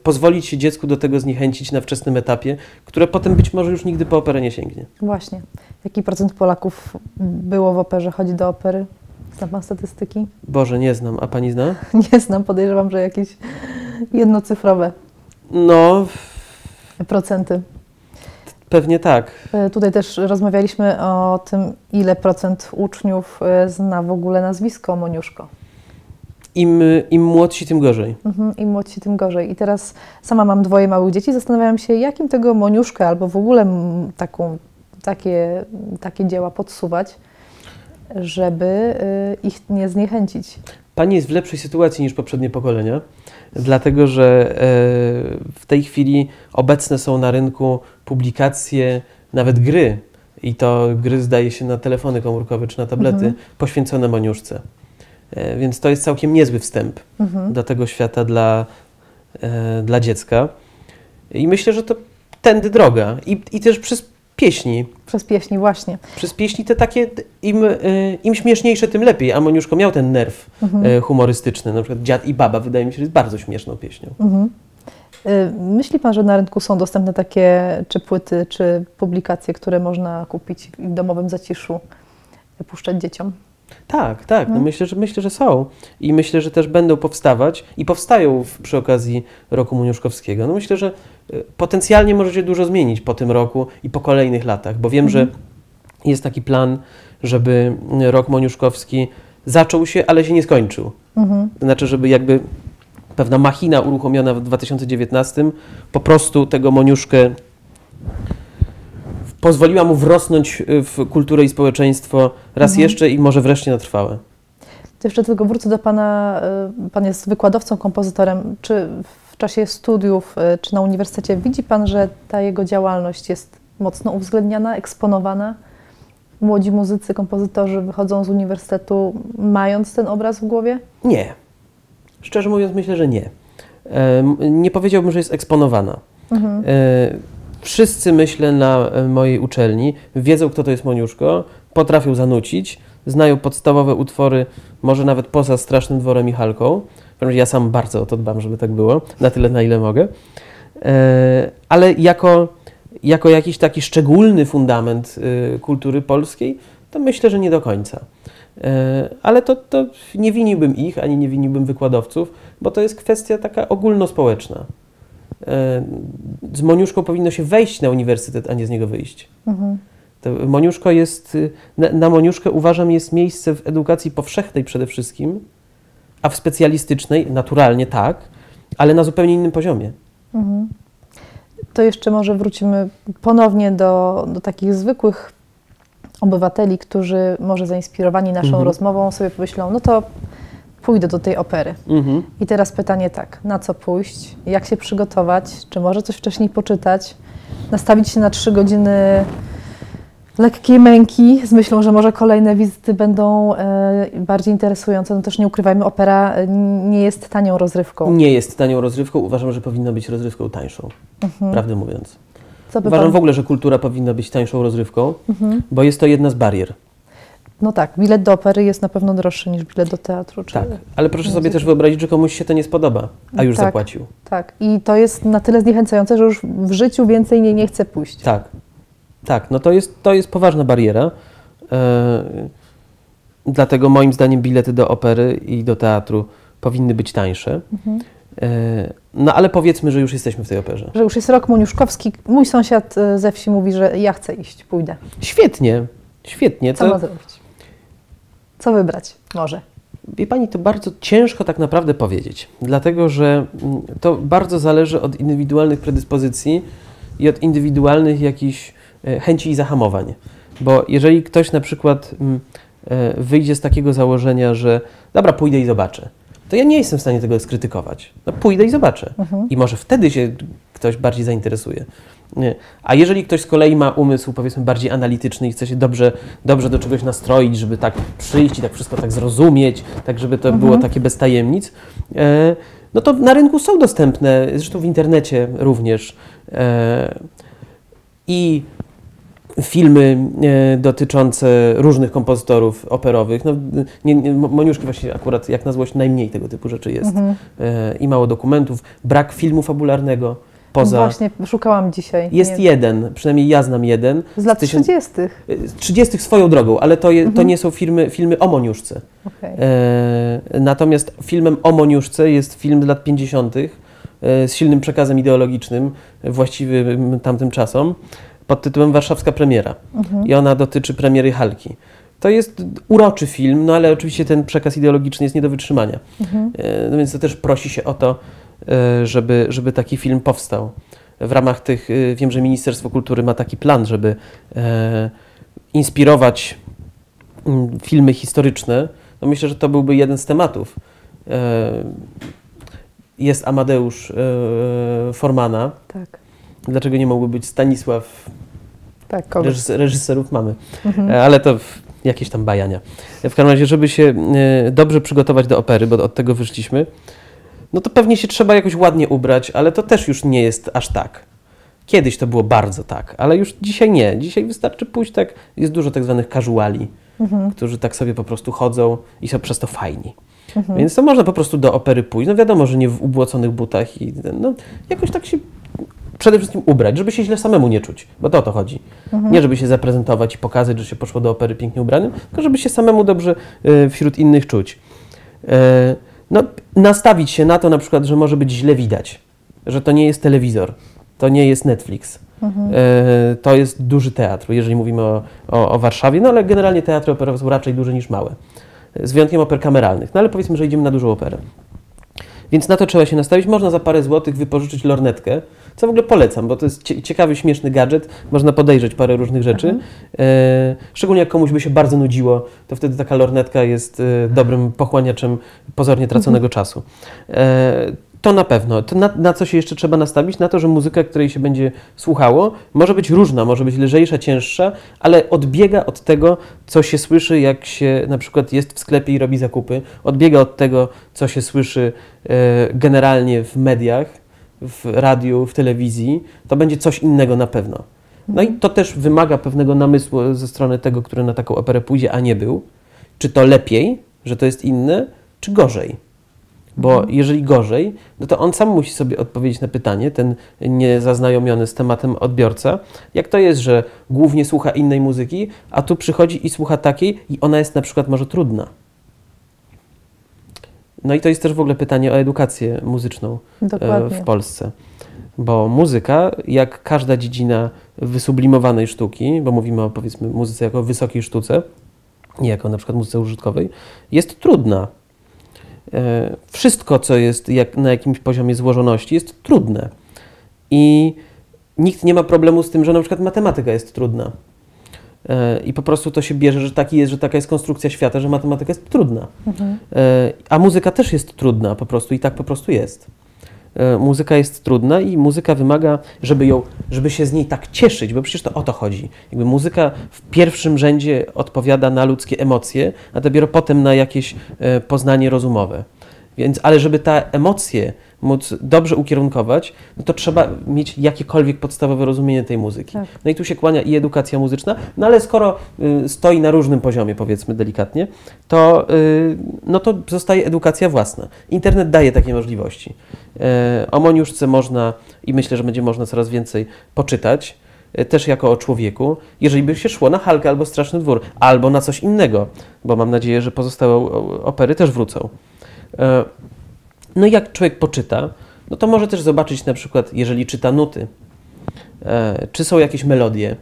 pozwolić się dziecku do tego zniechęcić na wczesnym etapie, które potem być może już nigdy po operę nie sięgnie.
Właśnie. Jaki procent Polaków było w operze, chodzi do opery? Zna Pan statystyki?
Boże, nie znam. A Pani zna?
Nie znam. Podejrzewam, że jakieś jednocyfrowe.
No.
Procenty.
Pewnie tak.
E, tutaj też rozmawialiśmy o tym, ile procent uczniów zna w ogóle nazwisko Moniuszko
im, im młodsi, tym gorzej.
Mhm, Im młodsi, tym gorzej. I teraz sama mam dwoje małych dzieci, zastanawiam się, jakim tego moniuszkę albo w ogóle taką, takie, takie dzieła podsuwać, żeby y, ich nie zniechęcić.
Pani jest w lepszej sytuacji niż poprzednie pokolenia, dlatego że e, w tej chwili obecne są na rynku publikacje, nawet gry, i to gry zdaje się na telefony komórkowe czy na tablety, mhm. poświęcone moniuszce. E, więc to jest całkiem niezły wstęp mhm. do tego świata dla, e, dla dziecka. I myślę, że to tędy droga. I, I też przez pieśni.
Przez pieśni, właśnie.
Przez pieśni te takie, im, e, im śmieszniejsze, tym lepiej. A Moniuszko miał ten nerw mhm. humorystyczny. Na przykład Dziad i Baba wydaje mi się, że jest bardzo śmieszną pieśnią. Mhm.
Myśli Pan, że na rynku są dostępne takie czy płyty, czy publikacje, które można kupić w domowym zaciszu, puszczać dzieciom?
Tak, tak. No, no. Myślę, że, myślę, że są. I myślę, że też będą powstawać i powstają w, przy okazji roku Muniuszkowskiego. No myślę, że y, potencjalnie może się dużo zmienić po tym roku i po kolejnych latach, bo wiem, mhm. że jest taki plan, żeby rok Moniuszkowski zaczął się, ale się nie skończył. Mhm. To znaczy, żeby jakby pewna machina uruchomiona w 2019 po prostu tego Moniuszkę pozwoliła mu wrosnąć y, w kulturę i społeczeństwo raz mhm. jeszcze i może wreszcie na trwałe.
To jeszcze tylko wrócę do Pana. Y, pan jest wykładowcą, kompozytorem. Czy w czasie studiów, y, czy na uniwersytecie widzi Pan, że ta jego działalność jest mocno uwzględniana, eksponowana? Młodzi muzycy, kompozytorzy wychodzą z uniwersytetu mając ten obraz w głowie?
Nie. Szczerze mówiąc, myślę, że nie. Nie powiedziałbym, że jest eksponowana. Mhm. Wszyscy, myślę, na e, mojej uczelni wiedzą, kto to jest Moniuszko, potrafią zanucić, znają podstawowe utwory, może nawet poza Strasznym Dworem i Halką. Ja sam bardzo o to dbam, żeby tak było, na tyle, na ile mogę. E, ale jako, jako jakiś taki szczególny fundament y, kultury polskiej, to myślę, że nie do końca. E, ale to, to nie winiłbym ich, ani nie winiłbym wykładowców, bo to jest kwestia taka ogólnospołeczna. E, z Moniuszką powinno się wejść na uniwersytet, a nie z niego wyjść. Mhm. Moniuszko jest, y, na, na Moniuszkę uważam jest miejsce w edukacji powszechnej przede wszystkim, a w specjalistycznej naturalnie tak, ale na zupełnie innym poziomie. Mhm.
To jeszcze może wrócimy ponownie do, do takich zwykłych obywateli, którzy może zainspirowani naszą mhm. rozmową sobie pomyślą, no to pójdę do tej opery. Mhm. I teraz pytanie tak, na co pójść, jak się przygotować, czy może coś wcześniej poczytać, nastawić się na trzy godziny lekkiej męki z myślą, że może kolejne wizyty będą e, bardziej interesujące. No też nie ukrywajmy, opera e, nie jest tanią rozrywką.
Nie jest tanią rozrywką. Uważam, że powinna być rozrywką tańszą, mhm. prawdę mówiąc. Uważam pan... w ogóle, że kultura powinna być tańszą rozrywką, mhm. bo jest to jedna z barier.
No tak, bilet do opery jest na pewno droższy niż bilet do teatru.
tak, ale proszę sobie też wyobrazić, że komuś się to nie spodoba, a już
tak,
zapłacił.
Tak, i to jest na tyle zniechęcające, że już w życiu więcej nie, nie chce pójść.
Tak, tak, no to jest, to jest poważna bariera. E, dlatego moim zdaniem bilety do opery i do teatru powinny być tańsze. Mhm. E, no ale powiedzmy, że już jesteśmy w tej operze.
Że już jest rok Moniuszkowski. Mój sąsiad e, ze wsi mówi, że ja chcę iść, pójdę.
Świetnie, świetnie.
Co to... ma zrobić? Co wybrać może?
Wie Pani, to bardzo ciężko tak naprawdę powiedzieć, dlatego że mm, to bardzo zależy od indywidualnych predyspozycji i od indywidualnych jakichś e, chęci i zahamowań. Bo jeżeli ktoś na przykład mm, wyjdzie z takiego założenia, że dobra, pójdę i zobaczę, to ja nie jestem w stanie tego skrytykować. No, pójdę i zobaczę. Mhm. I może wtedy się ktoś bardziej zainteresuje. A jeżeli ktoś z kolei ma umysł, powiedzmy, bardziej analityczny i chce się dobrze, dobrze do czegoś nastroić, żeby tak przyjść i tak wszystko tak zrozumieć, tak żeby to mhm. było takie bez tajemnic, e, no to na rynku są dostępne, zresztą w internecie również. E, I filmy e, dotyczące różnych kompozytorów operowych. No, nie, nie, Moniuszki właśnie akurat jak na złość najmniej tego typu rzeczy jest. Mhm. E, I mało dokumentów, brak filmu fabularnego. Poza...
Właśnie, szukałam dzisiaj.
Jest nie. jeden, przynajmniej ja znam jeden.
Z lat 30.
Z 30. swoją drogą, ale to, je, mhm. to nie są filmy, filmy o Moniuszce. Okay. E, natomiast filmem o Moniuszce jest film z lat 50. E, z silnym przekazem ideologicznym, właściwym tamtym czasom pod tytułem Warszawska Premiera. Mhm. I ona dotyczy premiery Halki. To jest uroczy film, no ale oczywiście ten przekaz ideologiczny jest nie do wytrzymania. Mhm. E, no więc to też prosi się o to, żeby, żeby taki film powstał. W ramach tych, e, wiem, że Ministerstwo Kultury ma taki plan, żeby inspirować mm, filmy historyczne. No myślę, że to byłby jeden z tematów. Jest Amadeusz Formana. Tak Dlaczego nie mógłby być Stanisław? Tak, kogoś. reżyserów mamy, mhm. E, ale to jakieś tam bajania. W każdym razie, żeby się e, dobrze przygotować do opery, bo od tego wyszliśmy, no to pewnie się trzeba jakoś ładnie ubrać, ale to też już nie jest aż tak. Kiedyś to było bardzo tak, ale już dzisiaj nie. Dzisiaj wystarczy pójść tak, jest dużo tak zwanych casuali, mhm. którzy tak sobie po prostu chodzą i są przez to fajni. Mhm. Więc to można po prostu do opery pójść. No wiadomo, że nie w ubłoconych butach i no, jakoś tak się przede wszystkim ubrać, żeby się źle samemu nie czuć, bo to o to chodzi. Mhm. Nie żeby się zaprezentować i pokazać, że się poszło do opery pięknie ubranym, tylko żeby się samemu dobrze y, wśród innych czuć. No, nastawić się na to na przykład, że może być źle widać, że to nie jest telewizor, to nie jest Netflix. Mhm. E, to jest duży teatr, jeżeli mówimy o, o, o, Warszawie, no ale generalnie teatry operowe są raczej duże niż małe, z wyjątkiem oper kameralnych. No ale powiedzmy, że idziemy na dużą operę. Więc na to trzeba się nastawić. Można za parę złotych wypożyczyć lornetkę, co w ogóle polecam, bo to jest ciekawy, śmieszny gadżet. Można podejrzeć parę różnych rzeczy. Mhm. E, szczególnie jak komuś by się bardzo nudziło, to wtedy taka lornetka jest e, dobrym pochłaniaczem pozornie traconego mhm. czasu. To na pewno. To na, na, co się jeszcze trzeba nastawić? Na to, że muzyka, której się będzie słuchało, może być różna, może być lżejsza, cięższa, ale odbiega od tego, co się słyszy, jak się na przykład jest w sklepie i robi zakupy. Odbiega od tego, co się słyszy e, generalnie w mediach, w radiu, w telewizji. To będzie coś innego na pewno. No i to też wymaga pewnego namysłu ze strony tego, który na taką operę pójdzie, a nie był. Czy to lepiej, że to jest inne, czy gorzej? Bo jeżeli gorzej, no to on sam musi sobie odpowiedzieć na pytanie, ten niezaznajomiony z tematem odbiorca, jak to jest, że głównie słucha innej muzyki, a tu przychodzi i słucha takiej i ona jest na przykład może trudna. No i to jest też w ogóle pytanie o edukację muzyczną e,
Dokładnie.
w Polsce. Bo muzyka, jak każda dziedzina wysublimowanej sztuki, bo mówimy o powiedzmy muzyce jako wysokiej sztuce, nie jako na przykład muzyce użytkowej, jest trudna. E, Wszystko, co jest jak, na jakimś poziomie złożoności, jest trudne. I nikt nie ma problemu z tym, że na przykład matematyka jest trudna. E, I po prostu to się bierze, że taki jest, że taka jest konstrukcja świata, że matematyka jest trudna.
Mhm.
E, A muzyka też jest trudna po prostu i tak po prostu jest. E, Muzyka jest trudna i muzyka wymaga, żeby ją, żeby się z niej tak cieszyć, bo przecież to o to chodzi. Jakby muzyka w pierwszym rzędzie odpowiada na ludzkie emocje, a dopiero potem na jakieś e, poznanie rozumowe. Więc, ale żeby te emocje móc dobrze ukierunkować, no to trzeba mieć jakiekolwiek podstawowe rozumienie tej muzyki.
Tak.
No i tu się kłania i edukacja muzyczna, no ale skoro y, stoi na różnym poziomie, powiedzmy delikatnie, to, y, no to zostaje edukacja własna. Internet daje takie możliwości. E, o Moniuszce można i myślę, że będzie można coraz więcej poczytać, e, też jako o człowieku, jeżeli by się szło na Halkę albo Straszny Dwór, albo na coś innego, bo mam nadzieję, że pozostałe opery też wrócą. No i jak człowiek poczyta, no to może też zobaczyć na przykład, jeżeli czyta nuty, e, czy są jakieś melodie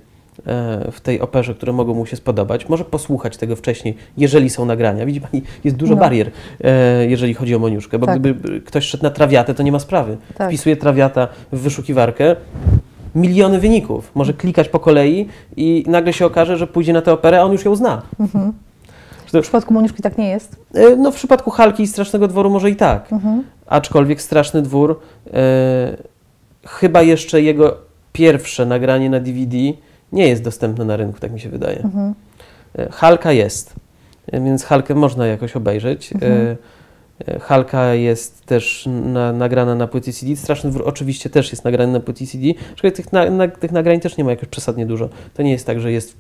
e, w tej operze, które mogą mu się spodobać. Może posłuchać tego wcześniej, jeżeli są nagrania. Widzi Pani, jest dużo
No.
barier, e, jeżeli chodzi o Moniuszkę, bo
Tak.
gdyby ktoś szedł na trawiatę, to nie ma sprawy.
Tak.
Wpisuje trawiata w wyszukiwarkę, miliony wyników. Może klikać po kolei i nagle się okaże, że pójdzie na tę operę, a on już ją zna.
Mhm. W przypadku Moniuszki tak nie jest.
E, No w przypadku Halki i Strasznego Dworu może i tak.
Mhm.
Aczkolwiek Straszny Dwór, e, chyba jeszcze jego pierwsze nagranie na DVD nie jest dostępne na rynku, tak mi się wydaje.
Mhm.
E, Halka jest, e, więc Halkę można jakoś obejrzeć.
Mhm.
Halka jest też na, nagrana na płycie CD. Straszny Dwór oczywiście też jest nagrany na płycie CD. Aczkolwiek tych, na, na, tych nagrań też nie ma jakoś przesadnie dużo. To nie jest tak, że jest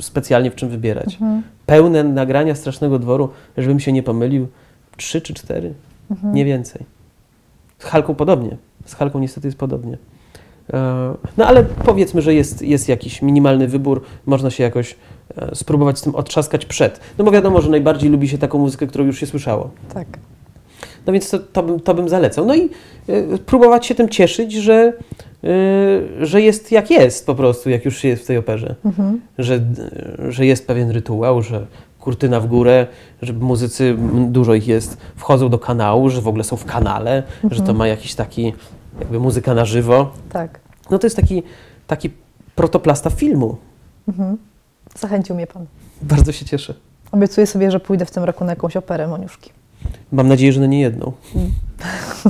specjalnie w czym wybierać.
Mhm.
Pełne nagrania Strasznego Dworu, żebym się nie pomylił, trzy czy cztery.
Mhm.
Nie więcej. Z Halką podobnie. Z Halką niestety jest podobnie. E, No ale powiedzmy, że jest, jest jakiś minimalny wybór, można się jakoś e, spróbować z tym otrzaskać przed. No bo wiadomo, że najbardziej lubi się taką muzykę, którą już się słyszało.
Tak.
No więc to, to, bym, to bym zalecał. No i e, próbować się tym cieszyć, że, e, że jest jak jest po prostu, jak już się jest w tej operze.
Mhm.
Że, że jest pewien rytuał, że kurtyna w górę, że muzycy, dużo ich jest, wchodzą do kanału, że w ogóle są w kanale, że to ma jakiś taki jakby muzyka na żywo.
Tak.
No to jest taki, taki protoplasta filmu.
Mhm. Zachęcił mnie Pan.
Bardzo się cieszę.
Obiecuję sobie, że pójdę w tym roku na jakąś operę Moniuszki.
Mam nadzieję, że na nie jedną.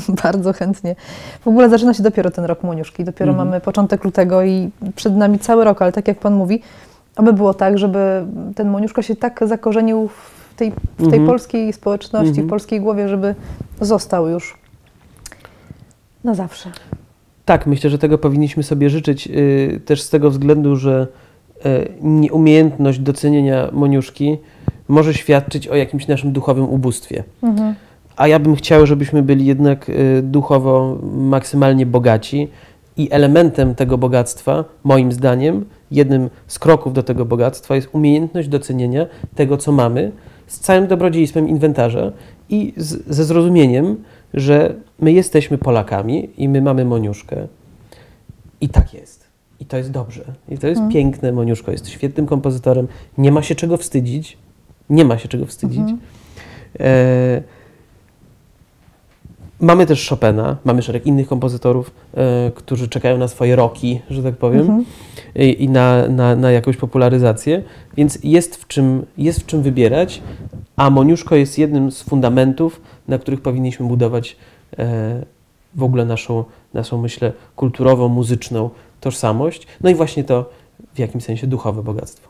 Bardzo chętnie. W ogóle zaczyna się dopiero ten rok Moniuszki. Dopiero
Mhm.
mamy początek lutego i przed nami cały rok, ale tak jak Pan mówi, aby było tak, żeby ten Moniuszka się tak zakorzenił w tej, w tej
Mhm.
polskiej społeczności,
Mhm.
w polskiej głowie, żeby został już na zawsze.
Tak, myślę, że tego powinniśmy sobie życzyć y, też z tego względu, że y, nieumiejętność docenienia Moniuszki może świadczyć o jakimś naszym duchowym ubóstwie.
Mhm.
A ja bym chciał, żebyśmy byli jednak y, duchowo maksymalnie bogaci i elementem tego bogactwa, moim zdaniem, jednym z kroków do tego bogactwa jest umiejętność docenienia tego, co mamy, z całym dobrodziejstwem inwentarza i z, ze zrozumieniem, że my jesteśmy Polakami i my mamy Moniuszkę. I tak jest. I to jest dobrze. I to jest
Mhm.
piękne. Moniuszko jest świetnym kompozytorem. Nie ma się czego wstydzić. Nie ma się czego wstydzić.
Mhm.
E, mamy też Chopina, mamy szereg innych kompozytorów, e, którzy czekają na swoje roki, że tak powiem,
Mhm.
i, i na, na, na jakąś popularyzację, więc jest w, czym, jest w czym wybierać, a Moniuszko jest jednym z fundamentów, na których powinniśmy budować e, w ogóle naszą, naszą, myślę, kulturową, muzyczną tożsamość, no i właśnie to w jakimś sensie duchowe bogactwo.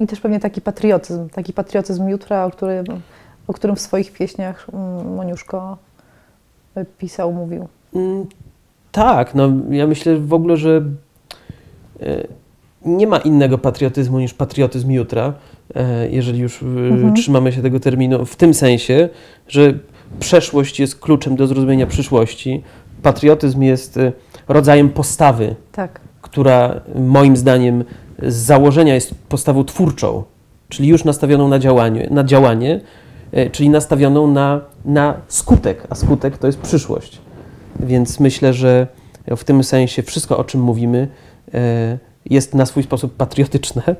I też pewnie taki patriotyzm, taki patriotyzm jutra, o którym, o którym w swoich pieśniach mm, Moniuszko pisał, mówił.
Mm, Tak, no ja myślę w ogóle, że e, nie ma innego patriotyzmu niż patriotyzm jutra, e, jeżeli już e,
Mhm.
trzymamy się tego terminu, w tym sensie, że przeszłość jest kluczem do zrozumienia przyszłości. Patriotyzm jest rodzajem postawy,
Tak.
która moim zdaniem z założenia jest postawą twórczą, czyli już nastawioną na działanie, na działanie e, czyli nastawioną na, na skutek, a skutek to jest przyszłość. Więc myślę, że w tym sensie wszystko, o czym mówimy, e, jest na swój sposób patriotyczne. E,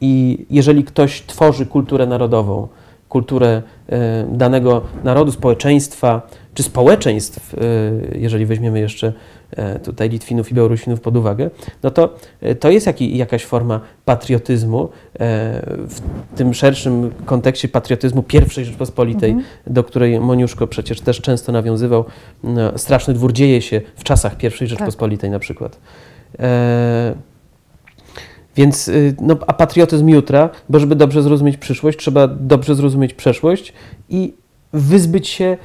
I jeżeli ktoś tworzy kulturę narodową, kulturę e, danego narodu, społeczeństwa, czy społeczeństw, e, jeżeli weźmiemy jeszcze e, tutaj Litwinów i Białorusinów pod uwagę, no to to jest jakaś forma patriotyzmu w tym szerszym kontekście patriotyzmu pierwszej Rzeczpospolitej,
Mhm.
do której Moniuszko przecież też często nawiązywał. No, straszny dwór dzieje się w czasach pierwszej Rzeczpospolitej na przykład. E, więc, y, no, a patriotyzm jutra, bo żeby dobrze zrozumieć przyszłość, trzeba dobrze zrozumieć przeszłość i wyzbyć się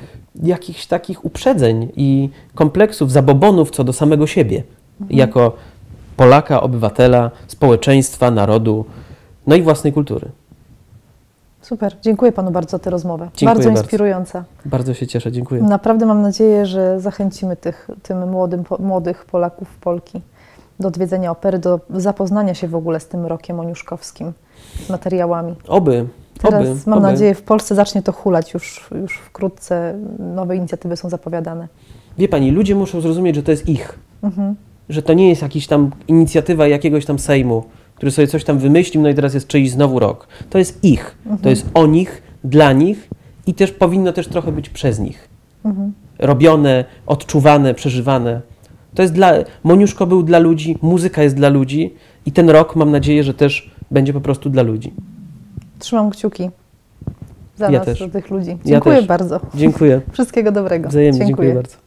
jakichś takich uprzedzeń i kompleksów, zabobonów co do samego siebie, jako Polaka, obywatela, społeczeństwa, narodu, no i własnej kultury.
Super. Dziękuję Panu bardzo za tę rozmowę.
Dziękuję
bardzo
bardzo.
inspirująca.
Bardzo się cieszę, dziękuję.
Naprawdę mam nadzieję, że zachęcimy tych, tym młodym, młodych Polaków, Polki do odwiedzenia opery, do zapoznania się w ogóle z tym rokiem moniuszkowskim, z materiałami.
Oby,
Teraz
oby,
mam
oby.
nadzieję, w Polsce zacznie to hulać już, już wkrótce. Nowe inicjatywy są zapowiadane.
Wie Pani, ludzie muszą zrozumieć, że to jest ich.
Mhm.
że to nie jest jakaś tam inicjatywa jakiegoś tam Sejmu, który sobie coś tam wymyślił, no i teraz jest czyjś znowu rok. To jest ich, to jest o nich, dla nich i też powinno też trochę być przez nich.
Mhm.
Robione, odczuwane, przeżywane. To jest dla. Moniuszko był dla ludzi, muzyka jest dla ludzi i ten rok mam nadzieję, że też będzie po prostu dla ludzi.
Trzymam kciuki za
ja
nas,
też.
za tych ludzi. Dziękuję
ja
bardzo.
Dziękuję.
Wszystkiego dobrego.
Wzajemnie, dziękuję, dziękuję bardzo.